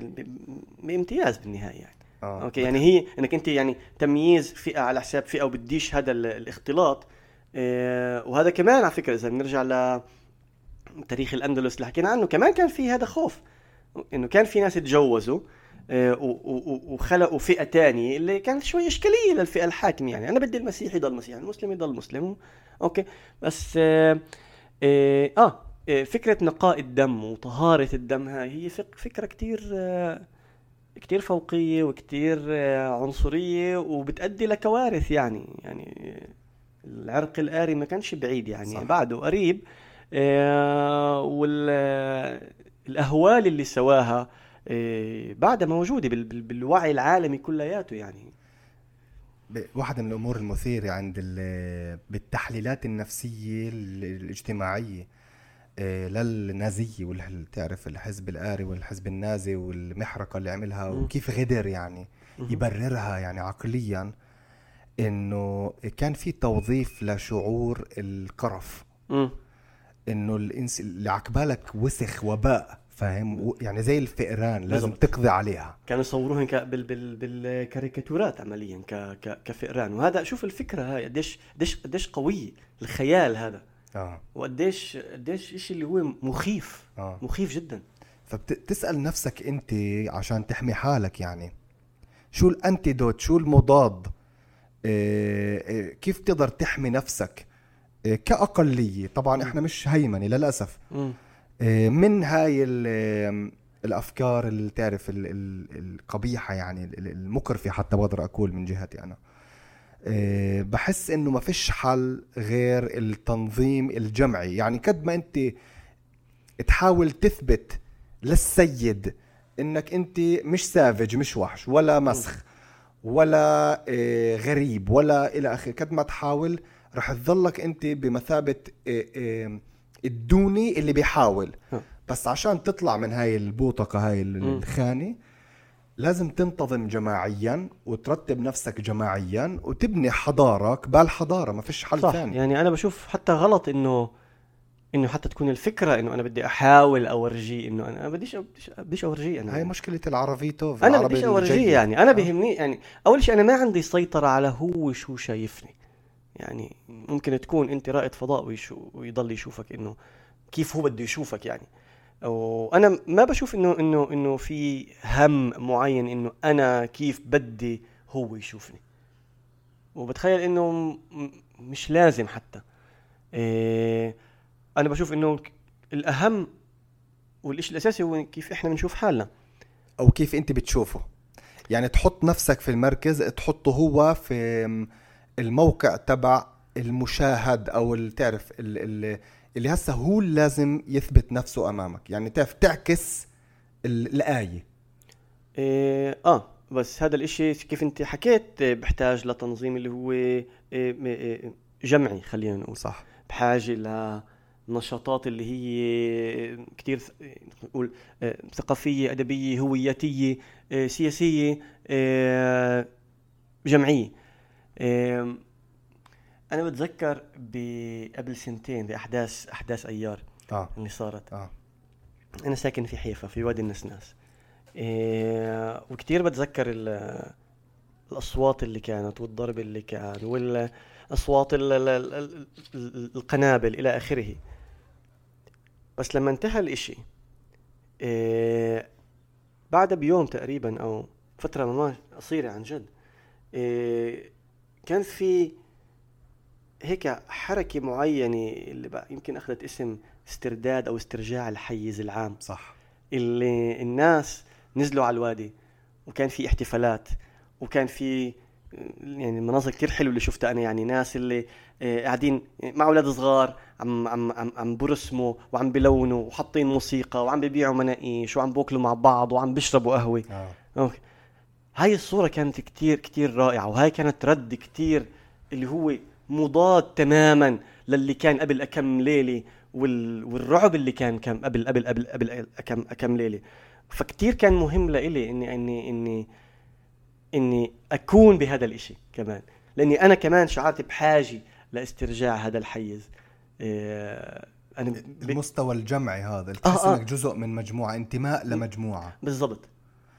بامتياز بالنهاية يعني. آه. أوكي؟ يعني هي إنك أنت يعني تمييز فئة على حساب فئة وبديش هذا ال- الاختلاط. آه وهذا كمان على فكرة إذا بنرجع ل تاريخ الأندلس اللي حكينا عنه كمان كان في هذا خوف. إنه كان في ناس تجوزوا وخلقوا فئة تانية اللي كانت شوي إشكالية للفئة الحاكمة يعني. أنا بدي المسيحي يضل مسيحي المسلم يضل مسلم. أوكي. بس آه آه, آه آه، فكرة نقاء الدم وطهارة الدم هاي هي فك فكرة كتير آه كتير فوقية وكتير آه عنصرية وبتؤدي لكوارث يعني. يعني آه، العرق الآري ما كانش بعيد يعني. صح. بعده قريب آه، وال آه، الأهوال اللي سواها آه، بعدها موجودة بال- بال- بالوعي العالمي كلياته يعني واحدة من الأمور المثيرة عند ال- بالتحليلات النفسية ال- الاجتماعية آه، للنازية تعرف الحزب الآري والحزب النازي والمحرقة اللي عملها. وكيف غدر يعني يبررها يعني عقليا إنه كان في توظيف لشعور القرف. إنه الإنس اللي عقبالك وسخ وباء فاهم؟ يعني زي الفئران لازم بالضبط. تقضي عليها. كانوا يصوروهن ك- بال بال بالكاريكاتورات عمليا ك ك كفئران. وهذا شوف الفكرة هاي قديش قديش قديش قوية الخيال هذا. آه. وقديش قديش شيء اللي هو مخيف آه. مخيف جدا. فبتسأل نفسك أنت عشان تحمي حالك يعني. شو الأنتيدوت؟ شو المضاد؟ إيه إيه كيف تقدر تحمي نفسك؟ إيه كأقلية. طبعا إحنا مش هيمنة للأسف. مم. إيه من هاي ال- الأفكار اللي تعرف ال- ال- القبيحة يعني ال- المكرفة حتى بقدر أقول من جهتي أنا. إيه بحس إنه ما فيش حل غير التنظيم الجمعي. يعني قد ما أنت تحاول تثبت للسيد إنك أنت مش سافج مش وحش ولا مسخ ولا آه، غريب ولا إلى آخره. قد ما تحاول رح تظلك أنت بمثابة آه، آه، الدوني اللي بيحاول. بس عشان تطلع من هاي البوطقه هاي. الخانة لازم تنتظم جماعيا وترتب نفسك جماعيا وتبني حضاره قبال حضاره ما فيش حل صح. ثاني. يعني أنا بشوف حتى غلط انه إنه حتى تكون الفكرة إنه أنا بدي أحاول اورجيه إنه أنا بديش بديش, بديش اورجيه أنا. هاي مشكلة العربيتوف أنا بديش اورجيه يعني. أنا آه. بيهمني يعني أول شيء أنا ما عندي سيطرة على هو شو شايفني. يعني ممكن تكون أنت رائد فضاء ويشو ويضل يشوفك إنه كيف هو بده يشوفك يعني. وأنا ما بشوف انه انه إنه في هم معين إنه أنا كيف بدي هو يشوفني. وبتخيل إنه مش لازم حتى. إيه أنا بشوف إنه الأهم والشيء الأساسي هو كيف إحنا بنشوف حالنا. أو كيف أنت بتشوفه. يعني تحط نفسك في المركز تحطه هو في الموقع تبع المشاهد أو اللي تعرف اللي, اللي هسه هو اللي لازم يثبت نفسه أمامك. يعني تعرف تعكس ال- الآية. إيه آه بس هذا الإشي كيف أنت حكيت آه، بحتاج لتنظيم اللي هو إيه إيه جمعي خلينا نقول. صح. بحاجة لنشاطات اللي هي كتير ث- نقول آه، ثقافية أدبية هوياتية آه، آه، أنا بتذكر قبل سنتين بأحداث أحداث أيار آه. اللي صارت. آه. أنا ساكن في حيفا في وادي النسناس. إيه وكتير بتذكر ال- الأصوات اللي كانت والضرب اللي كان ال- القنابل إلى آخره. بس لما انتهى الإشي إيه بعد بيوم تقريبا أو فترة ما قصيرة عن جد إيه كان في هيك حركة معينة اللي بقى يمكن أخذت اسم استرداد أو استرجاع الحيز العام. صح. اللي الناس نزلوا على الوادي وكان في احتفالات وكان في يعني مناظر كتير حلوة اللي شفتها أنا. يعني ناس اللي آه، قاعدين مع أولاد صغار عم عم عم عم برسموا وعم بلونوا وحاطين موسيقى وعم ببيعوا مناقيش وعم بوكلوا مع بعض وعم بيشربوا قهوة. آه. أوكي. هاي الصورة كانت كتير كتير رائعة وهاي كانت رد كتير اللي هو مضاد تماما للي كان قبل كم ليلة وال... والرعب اللي كان كم قبل قبل قبل قبل كم كم ليلة. فكتير كان مهم لإلي اني اني اني إني أكون بهذا الإشي كمان. لإني أنا كمان شعرت بحاجة لاسترجاع هذا الحيز. إيه أنا ب... المستوى الجمعي هذا تحس آه، آه. إنك جزء من مجموعة انتماء لمجموعة. بالضبط.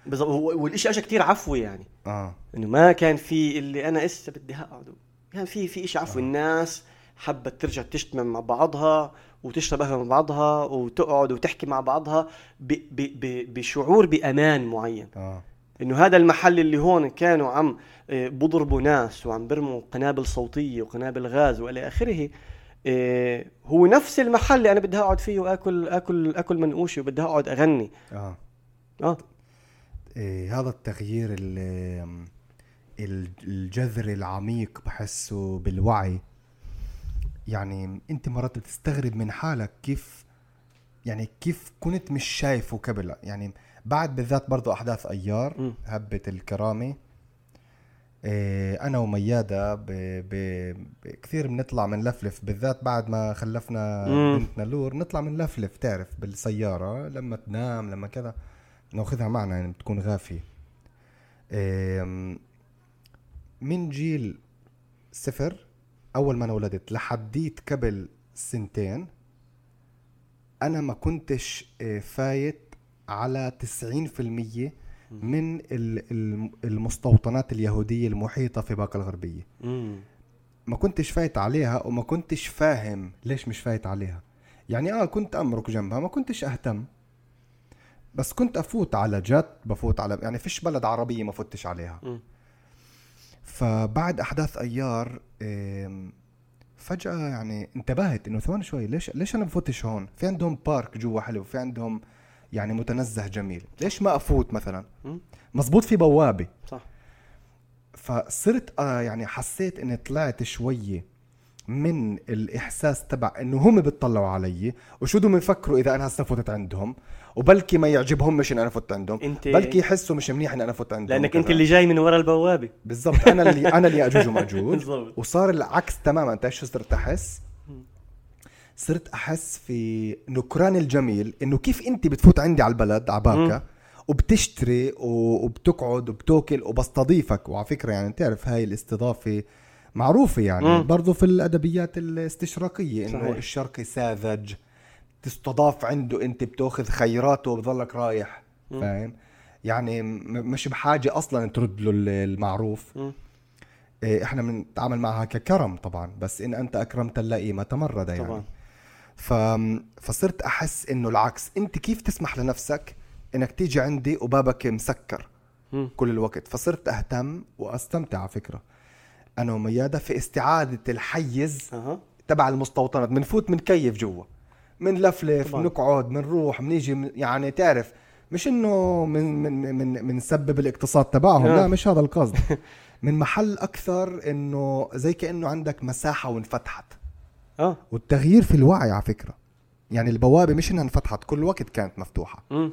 بالضبط هو- والإشي اجى كتير عفوي يعني. آه. إنه ما كان في اللي أنا اسا بدي اقعد كان في في شيء عفوي. الناس حبت ترجع تجتمع مع بعضها وتشرب قهوه مع بعضها وتقعد وتحكي مع بعضها ب ب ب بشعور بأمان معين. آه. إنه هذا المحل اللي هون كانوا عم آه، بضربوا ناس وعم برموا قنابل صوتية وقنابل غاز وإلى آخره آه، هو نفس المحل اللي أنا بدي أقعد فيه واكل اكل آكل منقوشه وبدي أقعد أغني. آه. آه. هذا التغيير ال- ال- الجذري العميق بحسه بالوعي. يعني أنت مرات بتستغرب من حالك كيف يعني كيف كنت مش شايفه قبل. يعني بعد بالذات برضو أحداث أيار مم. هبة الكرامة. إيه أنا وميادة ب... ب... ب... كثير بنطلع من لفلف بالذات بعد ما خلفنا مم. بنتنا لور نطلع من لفلف تعرف بالسيارة لما تنام لما كذا. ناخذها معنا يعني بتكون غافية. من جيل صفر أول ما أنا ولدت لحديت قبل سنتين أنا ما كنتش آه، فايت على 90% من ال- ال- المستوطنات اليهودية المحيطة في باقة الغربية. ما كنتش فايت عليها وما كنتش فاهم ليش مش فايت عليها. يعني آه كنت أمرك جنبها ما كنتش أهتم. بس كنت أفوت على جت بفوت على يعني فيش بلد عربية ما فتش عليها مم. فبعد أحداث أيار فجأة يعني انتبهت إنه ثواني شوي ليش ليش أنا بفوتش هون؟ في عندهم بارك جوا حلو، في عندهم يعني متنزه جميل، ليش ما أفوت مثلا؟ مزبوط في بوابة، صح فصرت آه يعني حسيت إني طلعت شوية من الإحساس تبع إنه هم بيطلعوا علي وشو بدهم يفكروا إذا أنا هسه فتت عندهم وبلكي ما يعجبهم مش ان أنا فت عندهم. انت بلكي يحسوا مش منيح ان أنا فت عندهم لأنك أنت. اللي جاي من ورا البوابة. بالضبط. أنا اللي أنا اللي أجوج وماجوج. وصار العكس تماما. أنت شو صرت أحس؟ صرت أحس في نكران الجميل إنه كيف أنت بتفوت عندي على البلد على باكا وبتشتري وبتقعد وبتاكل وبستضيفك. وعلى فكرة يعني بتعرف هاي الاستضافة معروفة يعني. مم. برضو في الأدبيات الاستشراقية إنه صحيح. الشرقي ساذج تستضاف عنده أنت بتاخذ خيراته وبضلك رايح فاهم؟ يعني مش بحاجة أصلا ترد له المعروف. إيه، إحنا بنتعامل معها ككرم طبعا بس إن أنت أكرمت اللئيم تمرد يعني. طبعا. ف... فصرت أحس إنه العكس. أنت كيف تسمح لنفسك إنك تيجي عندي وبابك مسكر م. كل الوقت؟ فصرت أهتم وأستمتع على فكرة. أنا وميادة في استعادة الحيز أه. تبع المستوطنات. بنفوت بنكيف جوا. بنلفلف بنقعد بنروح بنيجي يعني تعرف مش إنه من من من بنسبب الاقتصاد تبعهم لا مش هذا القصد. من محل أكثر إنه زي كأنه عندك مساحة وانفتحت. آه. والتغيير في الوعي على فكرة. يعني البوابة مش إنها انفتحت كل وقت كانت مفتوحة. م.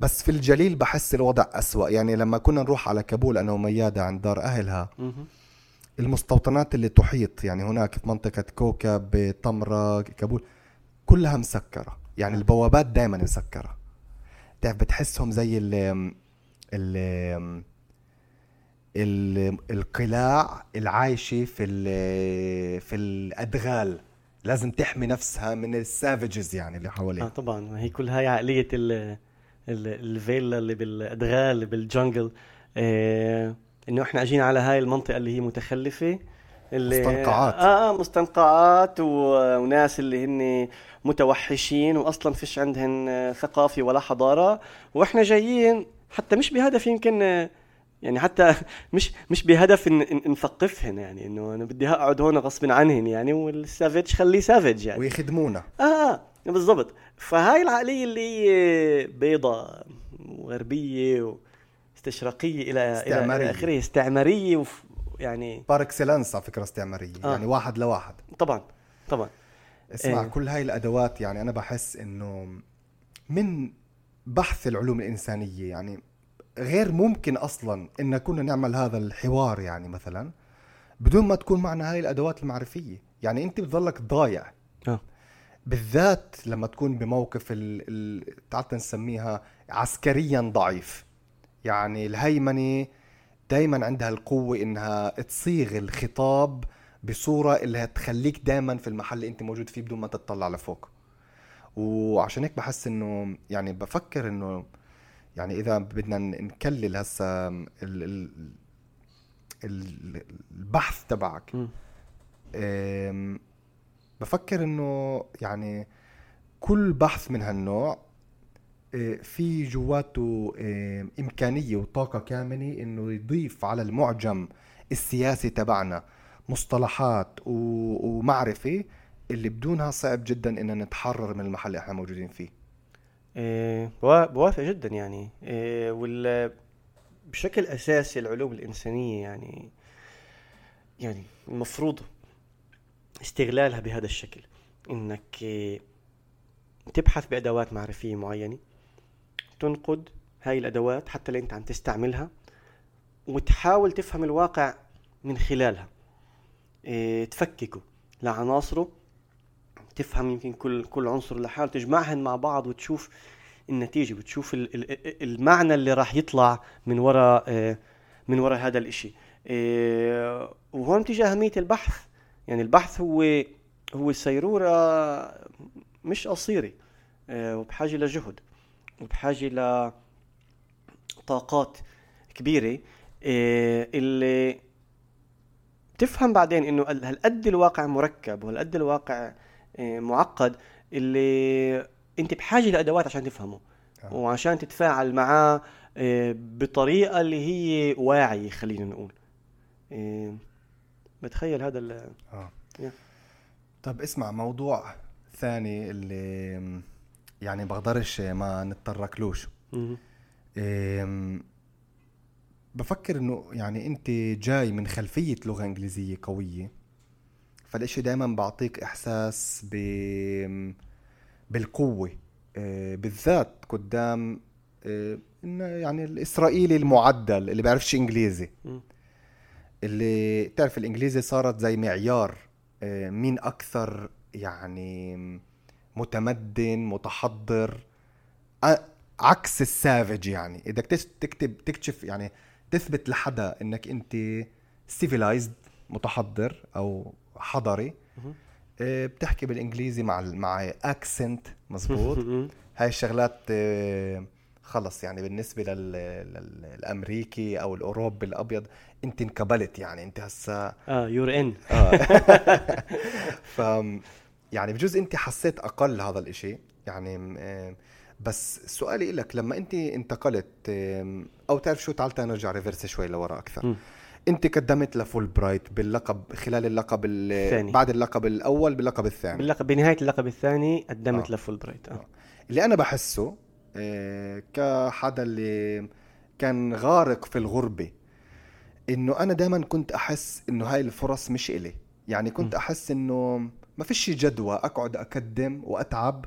بس في الجليل بحس الوضع أسوأ. يعني لما كنا نروح على كابول أنا وميادة عند دار أهلها م. المستوطنات اللي تحيط يعني هناك في منطقة كوكب طمرة كابول كلها مسكرة. يعني آه. البوابات دائما مسكرة. تعرف بتحسهم زي ال ال القلاع العايشة في في الأدغال. لازم تحمي نفسها من السافجز يعني اللي حواليها آه طبعا. ما هي كل هاي عقلية الفيلا اللي بالأدغال اللي بالجنجل. آه إنه إحنا أجينا على هاي المنطقة اللي هي متخلفة اللي مستنقعات. آه, آه مستنقعات وناس اللي هن متوحشين واصلا فيش عندهن ثقافة ولا حضارة. وإحنا جايين حتى مش بهدف يمكن يعني حتى مش مش بهدف إن نثقفهن يعني إنه أنا بدي أقعد هون غصب عنهن يعني والسافج خليه سافج يعني. ويخدمونا. آه, آه بالضبط. فهاي العقلية اللي هي بيضة وغربية واستشراقيه إلى. إلى آخره استعمارية وف يعني par excellence على فكرة استعمارية آه. يعني واحد لواحد. طبعا طبعا. اسمع إيه. كل هاي الأدوات يعني أنا بحس إنه من بحث العلوم الإنسانية يعني غير ممكن أصلا إن كنا نعمل هذا الحوار يعني مثلا بدون ما تكون معنا هاي الأدوات المعرفية يعني أنت بتضلك ضايع أه. بالذات لما تكون بموقف ال... تعال نسميها عسكريا ضعيف يعني الهيمنة دائما عندها القوة إنها تصيغ الخطاب بصورة اللي هتخليك دائما في المحل اللي انت موجود فيه بدون ما تطلع لفوق. وعشان هيك بحس انه يعني بفكر انه يعني إذا بدنا نكلل هسا البحث تبعك بفكر انه يعني كل بحث من هالنوع آه، في جواته إمكانية وطاقة كامنة إنه يضيف على المعجم السياسي تبعنا. مصطلحات ومعرفة اللي بدونها صعب جدا ان نتحرر من المحل اللي إحنا موجودين فيه. إيه بوافق جدا يعني. إيه وال بشكل أساسي العلوم الإنسانية يعني يعني المفروض استغلالها بهذا الشكل. إنك تبحث بأدوات معرفية معينة تنقد هاي الأدوات حتى اللي أنت عم تستعملها وتحاول تفهم الواقع من خلالها. إيه تفككه لعناصره تفهم يمكن كل كل عنصر لحاله تجمعهن مع بعض وتشوف النتيجة وتشوف المعنى اللي راح يطلع من وراء آه، من وراء هذا الإشي. آه، وهون بتيجي أهمية البحث. يعني البحث هو هو السيروره مش قصيرة وبحاجة لجهد وبحاجة لطاقات كبيرة. اللي تفهم بعدين إنه هالقد الواقع مركب وهالقد الواقع آه، معقد؟ اللي أنت بحاجة لأدوات عشان تفهمه. آه. وعشان تتفاعل معاه آه، بطريقة اللي هي واعية خلينا نقول. بتخيل هذا ال آه. طب اسمع موضوع ثاني اللي يعني بقدرش ما نتطرقلوش. بفكر إنه يعني أنت جاي من خلفية لغة إنجليزية قوية فالإشي دائما بعطيك إحساس ب بالقوة آه، بالذات قدام آه، يعني الإسرائيلي المعدل اللي بيعرفش إنجليزي. اللي تعرف الإنجليزي صارت زي معيار آه، مين أكثر يعني متمدن متحضر عكس السافج يعني. إذا تكتب تكتشف يعني تثبت لحدا إنك أنت civilized متحضر أو حضري. آه، بتحكي بالإنجليزي مع مع accent مزبوط هاي الشغلات آه، خلص يعني بالنسبة للامريكي أو الأوروبي الأبيض أنت انقبلت يعني أنت هسا آه you're in آه. ف يعني بجوز أنت حسيت أقل هذا الإشي. يعني آه، بس سؤالي لك لما انت انتقلت أو تعرف شو تعال نرجع reverse شوي لورا أكثر م. انت قدمت لفول برايت باللقب خلال اللقب الثاني بعد اللقب الأول باللقب الثاني باللقب بنهاية اللقب الثاني قدمت آه. لفول برايت آه. آه. اللي أنا بحسه آه كحدا اللي كان غارق في الغربة إنه أنا دائما كنت أحس إنه هاي الفرص مش إلي يعني كنت م. أحس إنه ما فيش جدوى أقعد أقدم وأتعب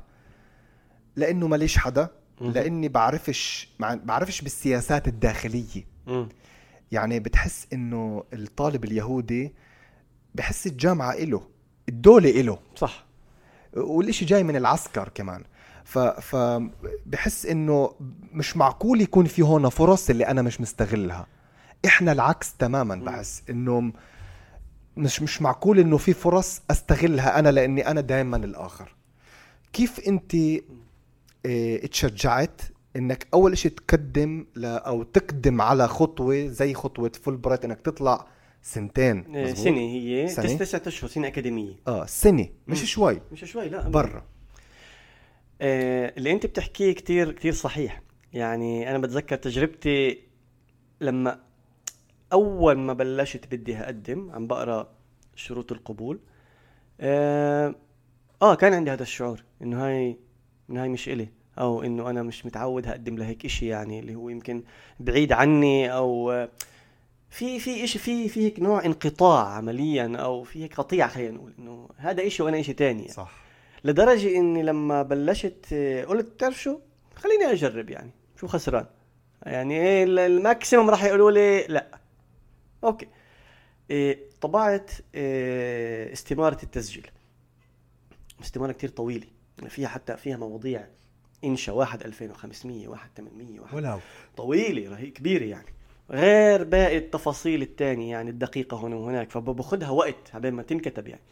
لأنه ماليش حدا لأني بعرفش بعرفش بالسياسات الداخلية. يعني بتحس إنه الطالب اليهودي بحس الجامعة إله الدولة إله. صح. والإشي جاي من العسكر كمان. ف فبحس إنه مش معقول يكون في هون فرص اللي أنا مش مستغلها. إحنا العكس تماما بحس إنه مش مش معقول إنه في فرص أستغلها أنا لأني أنا دائما الآخر. كيف أنت اتشجعت إنك أول شيء تقدم أو تقدم على خطوة زي خطوة فول برايت إنك تطلع سنتين إيه، سنة هي سنة. تسعة اشهر سنة أكاديمية. آه سنة مش. شوي. مش شوي لا برا. آه اللي أنت بتحكيه كتير كتير صحيح. يعني أنا بتذكر تجربتي لما أول ما بلشت بدي أقدم عم بقرأ شروط القبول آه, آه كان عندي هذا الشعور إنه هاي انه هاي مش إلي أو إنه أنا مش متعود هقدم لهيك إشي يعني اللي هو يمكن بعيد عني أو في في إشي في في هيك نوع انقطاع عمليا أو في هيك قطيعه خلينا نقول إنه هذا إشي وأنا إشي تاني يعني. صح. لدرجة إني لما بلشت قلت بتعرف شو؟ خليني أجرب يعني شو خسران؟ يعني إيه ال maximum راح يقولوا لي لا. okay. إيه طبعت إيه استمارة التسجيل. استمارة كتير طويلة. فيها حتى فيها مواضيع انشا واحد 2500 واحد 800 واحد ولو طويله رهي كبيره يعني. غير باقي التفاصيل الثانية يعني الدقيقة هنا وهناك فباخذها وقت عبين ما تنكتب يعني.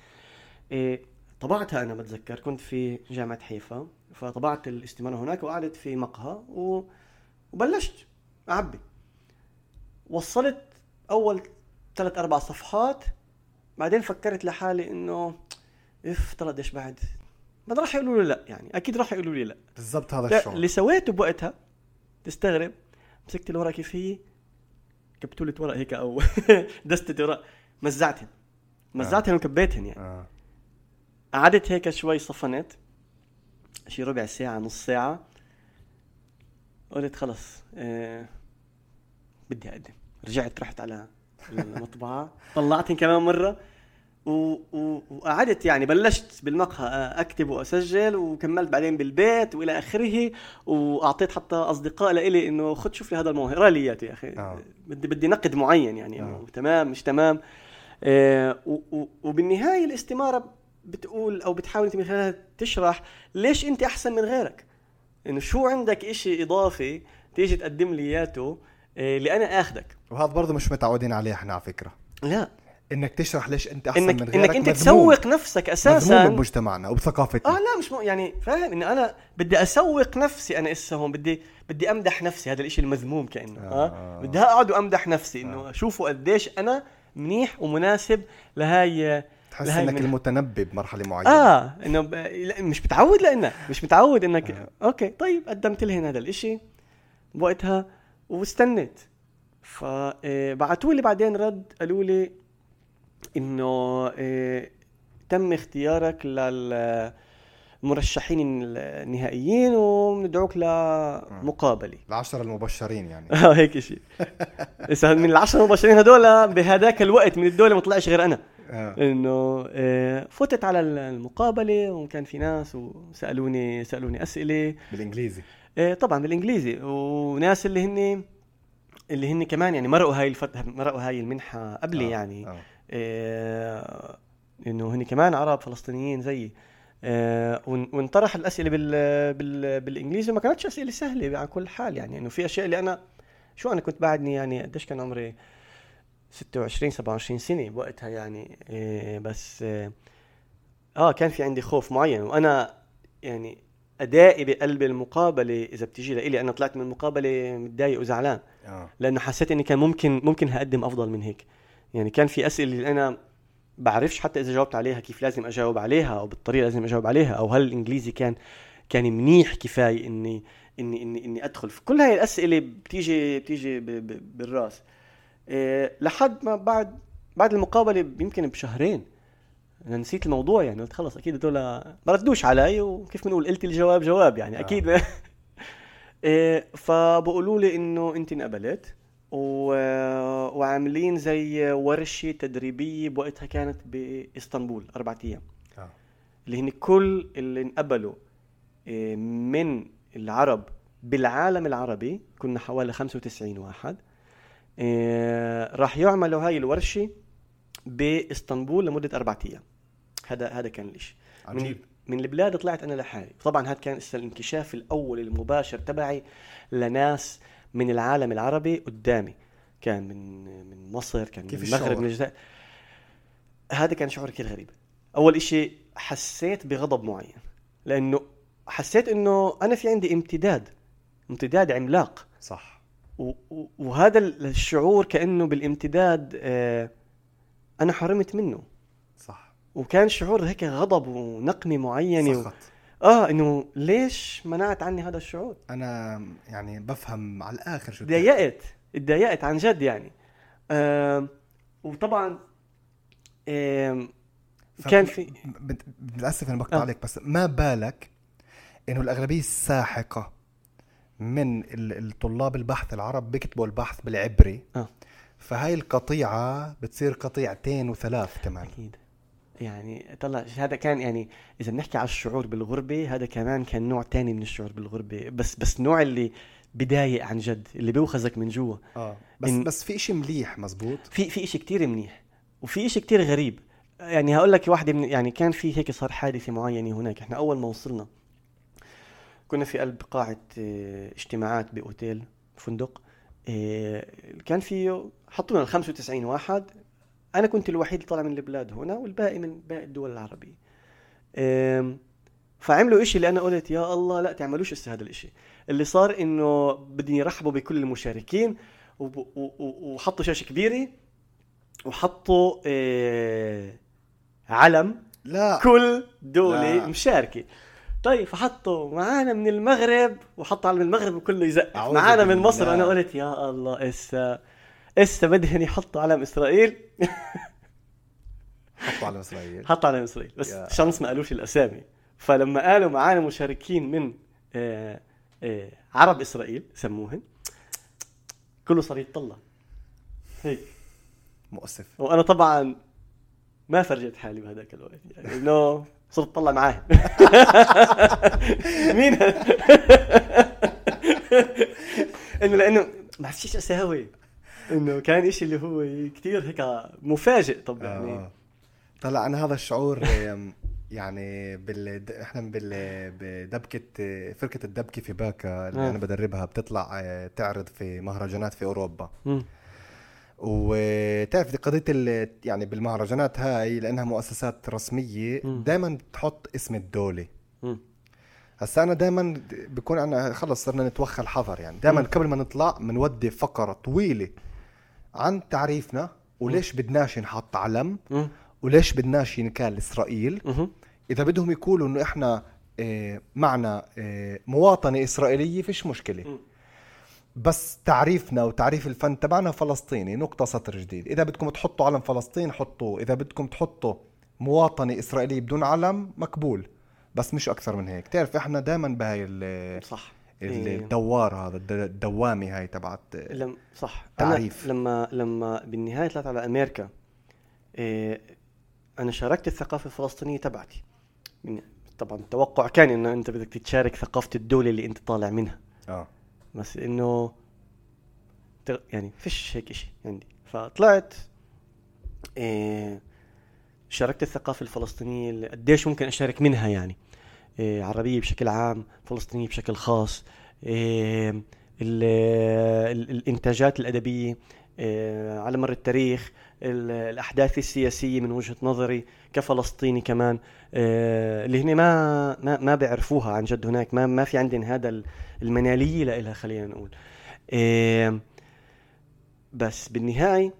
إيه طبعتها أنا بتذكر كنت في جامعة حيفا فطبعت الاستمارة هناك وقعدت في مقهى و... وبلشت أعبي. وصلت أول ثلاث أربع صفحات بعدين فكرت لحالي إنه إف ترى قديش بعد؟ ما راح يقولوا لي لا يعني أكيد راح يقولوا لي لا. بالضبط هذا الشعور. اللي سويته بوقتها تستغرب مسكت الورقه كيف هي كبتولة ورق هيك أو دستة ورق مزعتهن آه. وكبيتهن يعني. آه. قعدت هيك شوي صفنت. شي ربع ساعة نص ساعة. قلت خلص آه بدي أقدم. رجعت رحت على المطبعة. طلعتهم كمان مرة. وقعدت يعني بلشت بالمقهى أكتب وأسجل وكملت بعدين بالبيت وإلى آخره وأعطيت حتى أصدقاء لإلي إنه خد شوف لي هذا الموهبة اقرا لي يا أخي؟ آه. بدي بدي نقد معين يعني آه. تمام مش تمام؟ آه وبالنهاية الاستمارة بتقول أو بتحاول أنت من خلالها تشرح ليش أنت أحسن من غيرك؟ إنه شو عندك إشي إضافي تيجي تقدم لي إياته آه اللي أنا اخذك وهذا برضه مش متعودين عليه إحنا على فكرة. لا. إنك تشرح ليش أنت أحسن إنك من غيرك إنك أنت تسوق نفسك أساسا بمجتمعنا وبثقافتنا آه لا مش م... يعني فاهم انه أنا بدي أسوق نفسي أنا إسا هون بدي بدي أمدح نفسي هذا الإشي المذموم كأنه آه. آه. بدي أقعد وأمدح نفسي إنه آه. شوفوا قديش أنا منيح ومناسب لهاي تحس إنك المتنبي بمرحلة معينة آه إنه ب... مش متعود لانك مش متعود انك آه. أوكي طيب قدمت لهن هذا الإشي بوقتها واستنيت فبعتوا لي بعدين رد قالوا لي إنه إيه تم اختيارك للمرشحين النهائيين وندعوك لمقابلة. العشرة المبشرين يعني. آه هيك شيء إذا من العشرة المبشرين هدول بهذاك الوقت من الدولة ما طلعش غير أنا. آه. إنه إيه فتت على المقابلة وكان في ناس وسألوني سألوني أسئلة. بالإنجليزي. طبعا بالإنجليزي. وناس اللي هن اللي هن كمان يعني مرقوا هاي الفترة مرقوا هاي المنحة قبلي آه. يعني. آه. إيه إنه هن كمان عرب فلسطينيين زيي. إيه وانطرح الأسئلة بال بال بالإنجليزي. ما كانتش أسئلة سهلة على كل حال يعني إنه في أشياء اللي أنا شو أنا كنت بعدني يعني قديش كان عمري؟ 26 27 سنة بوقتها يعني. إيه بس آه, آه كان في عندي خوف معين. وأنا يعني أدائي بقلب المقابلة إذا بتيجي لإلي أنا طلعت من المقابلة متضايق وزعلان. آه. لأنه حسيت إني كان ممكن ممكن هقدم أفضل من هيك. يعني كان في أسئلة اللي أنا بعرفش حتى إذا جاوبت عليها كيف لازم أجاوب عليها أو بالطريقة لازم أجاوب عليها أو هل الإنجليزي كان كان منيح كفاية اني اني اني إني أدخل. في كل هاي الأسئلة بتيجي بتيجي بالرأس. إيه لحد ما بعد بعد المقابلة يمكن بشهرين. أنا نسيت الموضوع يعني قلت خلص أكيد هدول ما ردوش علي وكيف بنقول قلت الجواب جواب يعني آه. أكيد. إيه فبقولوا لي إنه أنت انقبلت. و... وعاملين زي ورشة تدريبية بوقتها كانت بإسطنبول أربع أيام. آه. اللي هن كل اللي انقبلوا إيه، من العرب بالعالم العربي كنا حوالي 95 واحد إيه، راح يعملوا هاي الورشة بإسطنبول لمدة أربع أيام. هذا هذا كان الشيء من من البلاد طلعت أنا لحالي. طبعا هذا كان الانكشاف الأول المباشر تبعي لناس من العالم العربي قدامي. كان من من مصر كان من المغرب من الجزائر. هذا كان شعور كثير غريب. أول إشي حسيت بغضب معين. لأنه حسيت إنه أنا في عندي امتداد امتداد عملاق. صح. وهذا الشعور كأنه بالامتداد آه أنا حرمت منه. صح. وكان شعور هيك غضب ونقمة معينة سخط. آه إنه ليش منعت عني هذا الشعور؟ أنا يعني بفهم على الآخر شو تضايقت تضايقت عن جد يعني. آه وطبعا آه كان في للأسف أنا بقطع آه. عليك بس ما بالك إنه الأغلبية الساحقة من الطلاب البحث العرب بيكتبوا البحث بالعبري. آه. فهاي القطيعة بتصير قطيعتين وثلاث كمان. أكيد. يعني طلع هذا كان يعني إذا بنحكي على الشعور بالغربة هذا كمان كان نوع تاني من الشعور بالغربة. بس بس نوع اللي بدايق عن جد اللي بيوخزك من جوا. آه. بس إن بس في إشي مليح مزبوط؟ في في إشي كتير منيح وفي إشي كتير غريب. يعني هقول لك واحدة من يعني كان في هيك صار حادثة معينة هناك. إحنا أول ما وصلنا كنا في قلب قاعة آه اجتماعات بأوتيل فندق آه كان فيه حطونا ال 95 واحد. أنا كنت الوحيد اللي طالع من البلاد هنا والباقي من باقي الدول العربية. فعملوا إشي اللي أنا قلت يا الله لا تعملوش هسه هذا الإشي. اللي صار إنه بدهم يرحبوا بكل المشاركين وحطوا شاشة كبيرة وحطوا آه، علم لا. كل دولة لا. مشاركة. طيب فحطوا معانا من المغرب وحطوا علم المغرب وكله يزقف. معانا من مصر. أنا قلت يا الله إسا اسا بدهن يحطوا علم إسرائيل؟ حطوا علم إسرائيل. حطوا علم إسرائيل. بس شانس ما قالوش الأسامي. فلما قالوا معانا مشاركين من آه آه عرب إسرائيل سموهن كله صار يتطلع. هيك. مؤسف. وأنا طبعا ما فرجت حالي بهذاك الوقت. يعني إنه صرت أطلع معاه مين؟ إنه لأنه ما إيش أساوي. إنه كان إشي اللي هو كتير هيك مفاجئ طب يعني. آه. طلع أنا هذا الشعور يعني بال إحنا بال بدبكة فرقه الدبكة في باكا اللي آه. أنا بدربها بتطلع آه، تعرض في مهرجانات في أوروبا. م. وتعرف قضية يعني بالمهرجانات هاي لأنها مؤسسات رسمية دائما بتحط اسم الدولة. هسا أنا دائما بكون أنا خلص صرنا نتوخى الحذر يعني. دائما قبل ما نطلع بنودي فقرة طويلة عن تعريفنا وليش بدناش نحط علم وليش بدناش ينكال إسرائيل. إذا بدهم يقولوا إنه إحنا آه، معنا آه، مواطنة إسرائيلية فيش مشكلة. بس تعريفنا وتعريف الفن تبعنا فلسطيني نقطة سطر جديد. إذا بدكم تحطوا علم فلسطين حطوه. إذا بدكم تحطوا مواطنة إسرائيلية بدون علم مقبول. بس مش أكثر من هيك. تعرف إحنا دائما بهاي صح. الدوار هذا الدوامه هاي تبعت لم صح. تعريف. أنا لما لما بالنهاية طلعت على أمريكا إيه أنا شاركت الثقافة الفلسطينية تبعتي. طبعا التوقع كان انه أنت بدك تتشارك ثقافة الدولة اللي أنت طالع منها. آه. بس إنه يعني فيش هيك شيء عندي. فطلعت إيه شاركت الثقافة الفلسطينية اللي قديش ممكن أشارك منها يعني. إيه عربية بشكل عام فلسطينية بشكل خاص إيه الإنتاجات الأدبية آه، على مر التاريخ الأحداث السياسية من وجهة نظري كفلسطيني كمان اللي هن ما ما ما بيعرفوها عن جد هناك ما ما في عندهم هذا المنالية لها خلينا نقول. بس بالنهاية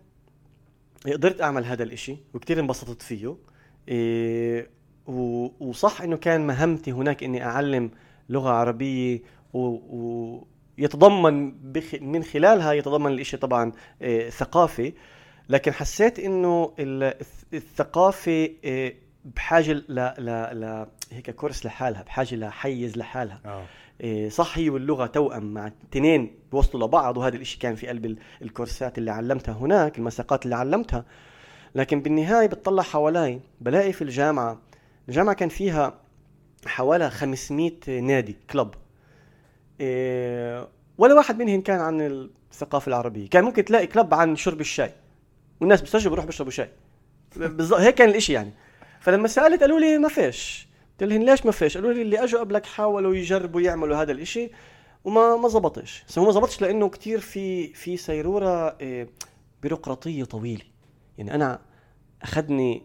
قدرت أعمل هذا الإشي وكتير انبسطت فيه وصح إنه كان مهمتي هناك إني أعلم لغة عربية ويتضمن من خلالها يتضمن الإشي طبعا آه، ثقافي لكن حسيت إنه الثقافة آه، بحاجة ل ل ل هيك كورس لحالها بحاجة لحيز لحالها آه. آه. صح هي واللغة توأم مع اثنين بوصلوا لبعض وهذا الإشي كان في قلب الكورسات اللي علمتها هناك المساقات اللي علمتها لكن بالنهاية بتطلع حوالي بلاقي في الجامعة الجامعة كان فيها حوالي 500 نادي كلب. إيه ولا واحد منهم كان عن الثقافة العربية. كان ممكن تلاقي كلب عن شرب الشاي. والناس بيستجوا بيروحوا بيشربوا شاي. بالضبط هيك كان الإشي يعني. فلما سألت قالوا لي ما فيش. قلت لهم ليش ما فيش؟ قالوا لي اللي أجوا قبلك حاولوا يجربوا يعملوا هذا الإشي وما ما زبطش. هو ما زبطش لأنه كتير في في سيرورة إيه، بيروقراطية طويلة. يعني أنا أخذني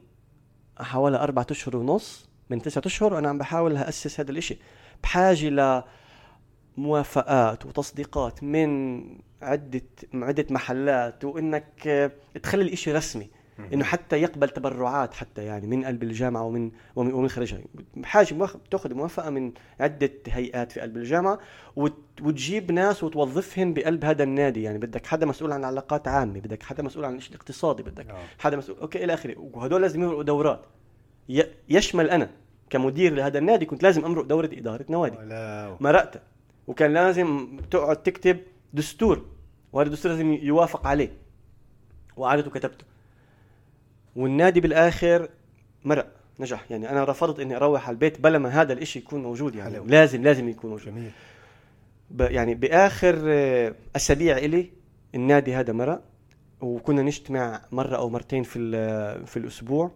حوالي أربعة أشهر ونص من تسعة أشهر وأنا عم بحاول أسس هذا الإشي. بحاجة لموافقات وتصديقات من عدة عدة محلات وإنك تخلي الإشي رسمي. إنه حتى يقبل تبرعات حتى يعني من قلب الجامعة ومن ومن خارجها بحاجه تاخذ موافقة من عدة هيئات في قلب الجامعة وتجيب ناس وتوظفهم بقلب هذا النادي. يعني بدك حدا مسؤول عن علاقات عامة بدك حدا مسؤول عن الشيء الاقتصادي بدك أوه. حدا مسؤول أوكي إلى آخره. وهدول لازم يمرقوا دورات. يشمل أنا كمدير لهذا النادي كنت لازم أمرق دورة إدارة نوادي. مرقتها وكان لازم تقعد تكتب دستور. وهذا الدستور لازم يوافق عليه. وقعدت وكتبته والنادي بالآخر مرق نجح. يعني أنا رفضت إني أروح على البيت بلا ما هذا الإشي يكون موجود يعني حلو. لازم لازم يكون موجود. جميل. ب يعني بآخر آه، أسابيع إلي النادي هذا مرق وكنا نجتمع مرة أو مرتين في في الأسبوع.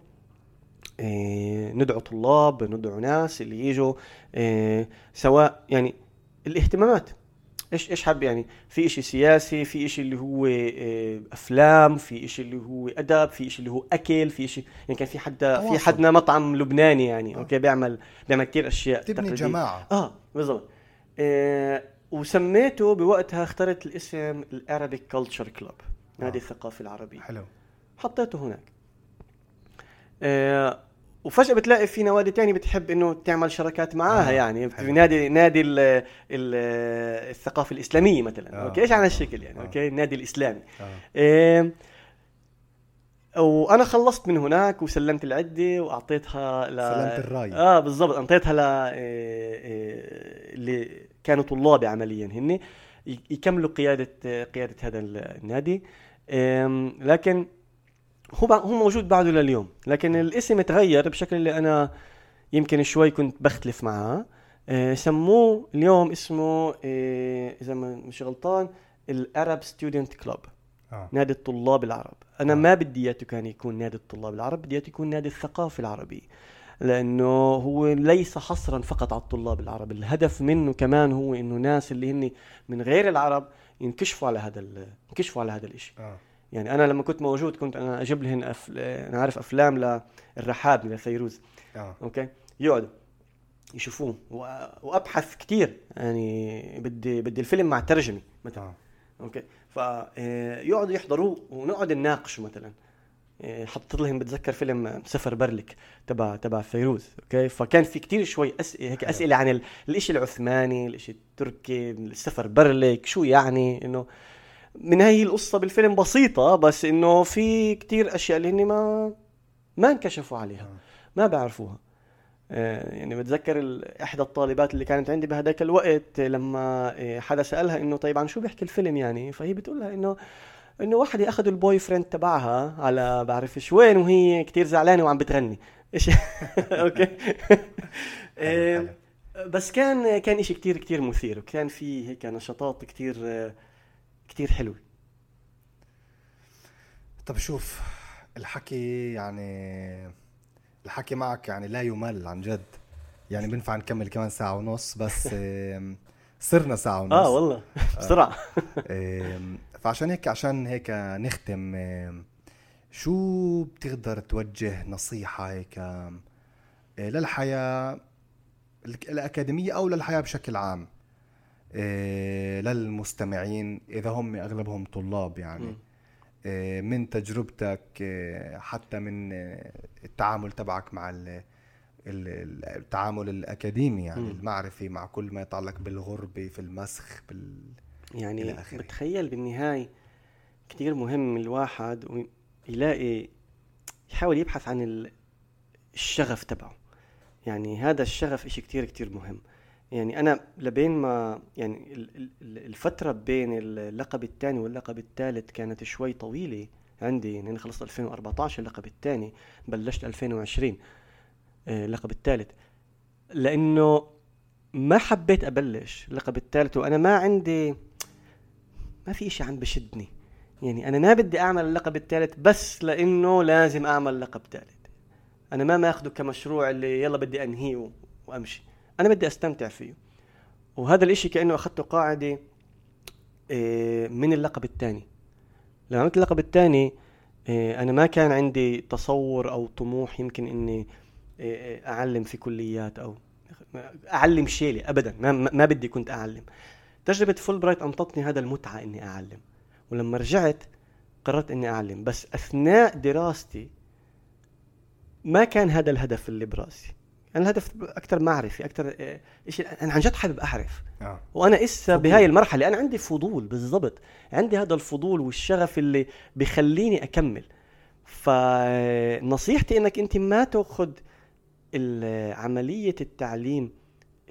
إيه ندعو طلاب ندعو ناس اللي يجوا إيه سواء يعني الاهتمامات. إيش إيش حاب يعني؟ في شيء سياسي في شيء اللي هو آه، أفلام في شيء اللي هو أدب في شيء اللي هو أكل في شيء يعني كان في حدا في حدنا مطعم لبناني يعني آه. okay بيعمل بيعمل كثير أشياء تبني تقليدية. جماعة. آه بالضبط. آه وسميته بوقتها اخترت الاسم ال Arabic Culture Club نادي آه. الثقافة العربية. حلو. حطيته هناك. آه وفجأة بتلاقي في نوادي تاني بتحب إنه تعمل شراكات معاها آه. يعني في نادي نادي ال ال الثقافة الإسلامية مثلا آه. okay إيش على الشكل يعني آه. okay النادي الإسلامي آه. إيه وأنا خلصت من هناك وسلمت العده وأعطيتها ل سلمت الرأي آه بالضبط أعطيتها ل إيه إيه اللي كانوا طلابي عمليا هن يكملوا قيادة قيادة هذا النادي إيه لكن هو هو موجود بعده لليوم لكن الاسم تغير بشكل اللي أنا يمكن شوي كنت بختلف معاه آه سموه اليوم اسمه آه إذا مش غلطان الأرب ستودنت كلوب نادي الطلاب العرب. أنا آه. ما بدي إياه كان يكون نادي الطلاب العرب بدي يكون نادي الثقافة العربي لأنه هو ليس حصرا فقط على الطلاب العرب. الهدف منه كمان هو إنه ناس اللي هن من غير العرب ينكشفوا على هذا ينكشفوا على هذا الشيء آه. يعني أنا لما كنت موجود كنت أنا أجيب لهم أف... أنا عارف أفلام للرحابنة لفيروز آه. okay؟ يقعدوا يشوفوه. و... وأبحث كثير يعني بدي بدي الفيلم مع ترجمة مثلا. آه. okay؟ فيقعدوا آه، يحضروه ونقعد نناقشه مثلا. آه، حطيت لهم بتذكر فيلم سفر برلك تبع تبع فيروز. okay؟ فكان في كتير شوي اسئله هيك أسئلة عن الشيء العثماني الشيء التركي السفر برلك شو يعني إنه من هاي القصة بالفيلم بسيطة بس إنه في كتير أشياء اللي هن ما ما انكشفوا عليها آه. ما بعرفوها. آه، يعني بتذكر إحدى الطالبات اللي كانت عندي بهذاك الوقت لما آه، حدا سألها إنه طيب عن شو بيحكي الفيلم يعني؟ فهي بتقول لها إنه إنه وحدة أخذوا ال boyfriend تبعها على بعرفش وين وهي كتير زعلانة وعم بتغني. إيش؟ أوكي. بس كان كان شيء كتير كتير مثير وكان في هيك نشاطات كتير كتير حلوة. طب شوف الحكي يعني الحكي معك يعني لا يمل عن جد. يعني بنفع نكمل كمان ساعة ونص بس صرنا ساعة ونص. آه والله. بسرعة. آم، فعشان هيك عشان هيك نختم شو بتقدر توجه نصيحة هيك آه، للحياة الأكاديمية أو للحياة بشكل عام؟ آه، للمستمعين إذا هم أغلبهم طلاب يعني. آه، من تجربتك آه، حتى من آه، التعامل تبعك مع ال- ال- التعامل الأكاديمي يعني مم. المعرفي مع كل ما يتعلق بالغربة في المسخ بال يعني. بتخيل بالنهاية كتير مهم الواحد يلاقي يحاول يبحث عن ال- الشغف تبعه يعني هذا الشغف إشي كتير كتير مهم يعني أنا لبين ما يعني ال- ال- ال- الفترة بين اللقب الثاني واللقب الثالث كانت شوي طويلة عندي. يعني أنا خلصت 2014 اللقب الثاني بلشت 2020 آه، اللقب الثالث. لأنه ما حبيت أبلش اللقب الثالث وأنا ما عندي ما في إشي عم بشدني. يعني أنا ما بدي أعمل اللقب الثالث بس لأنه لازم أعمل لقب ثالث أنا ما ماخده كمشروع اللي يلا بدي أنهيه و- أنا بدي أستمتع فيه. وهذا الإشي كأنه أخذته قاعدة إيه، من اللقب الثاني. لما عملت اللقب الثاني أنا ما كان عندي تصور أو طموح يمكن إني إيه، أعلم في كليات أو أعلم شي لا أبدا. ما, ما بدي كنت أعلم. تجربة فول برايت أنطتني هذا المتعة إني أعلم. ولما رجعت قررت إني أعلم. بس أثناء دراستي ما كان هذا الهدف اللي براسي. كان الهدف أكثر معرفي أكثر آه، إشي أنا عن جد حابب أعرف. آه. وأنا إسا بهاي المرحلة أنا عندي فضول بالضبط. عندي هذا الفضول والشغف اللي بخليني أكمل. فنصيحتي إنك أنت ما تأخذ عمليه التعليم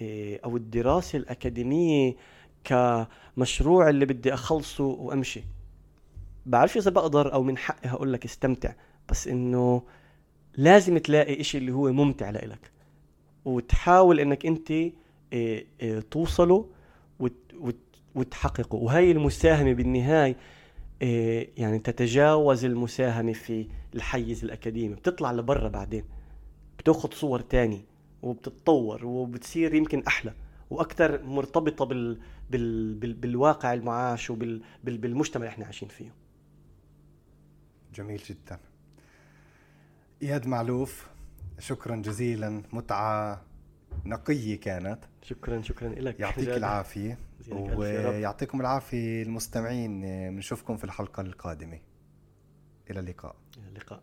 إيه، أو الدراسة الأكاديمية كمشروع اللي بدي أخلصه وأمشي. بعرف إذا بقدر أو من حقي هقول لك استمتع بس إنه لازم تلاقي إشي اللي هو ممتع لإلك. وتحاول إنك أنت إيه، إيه، توصله وت- وت- وتحققه. وهي المساهمة بالنهاية إيه، يعني تتجاوز المساهمة في الحيز الأكاديمي. بتطلع لبرا بعدين. بتاخد صور تاني وبتتطور وبتصير يمكن أحلى وأكثر مرتبطة بال... بال... بال... بالواقع المعاش وبالمجتمع اللي إحنا عايشين فيه. جميل جدا. إياد معلوف شكرا جزيلا متعة نقية كانت. شكرا شكرا لك يعطيك العافية. يا رب. ويعطيكم العافية المستمعين. بنشوفكم في الحلقة القادمة. إلى اللقاء. اللقاء.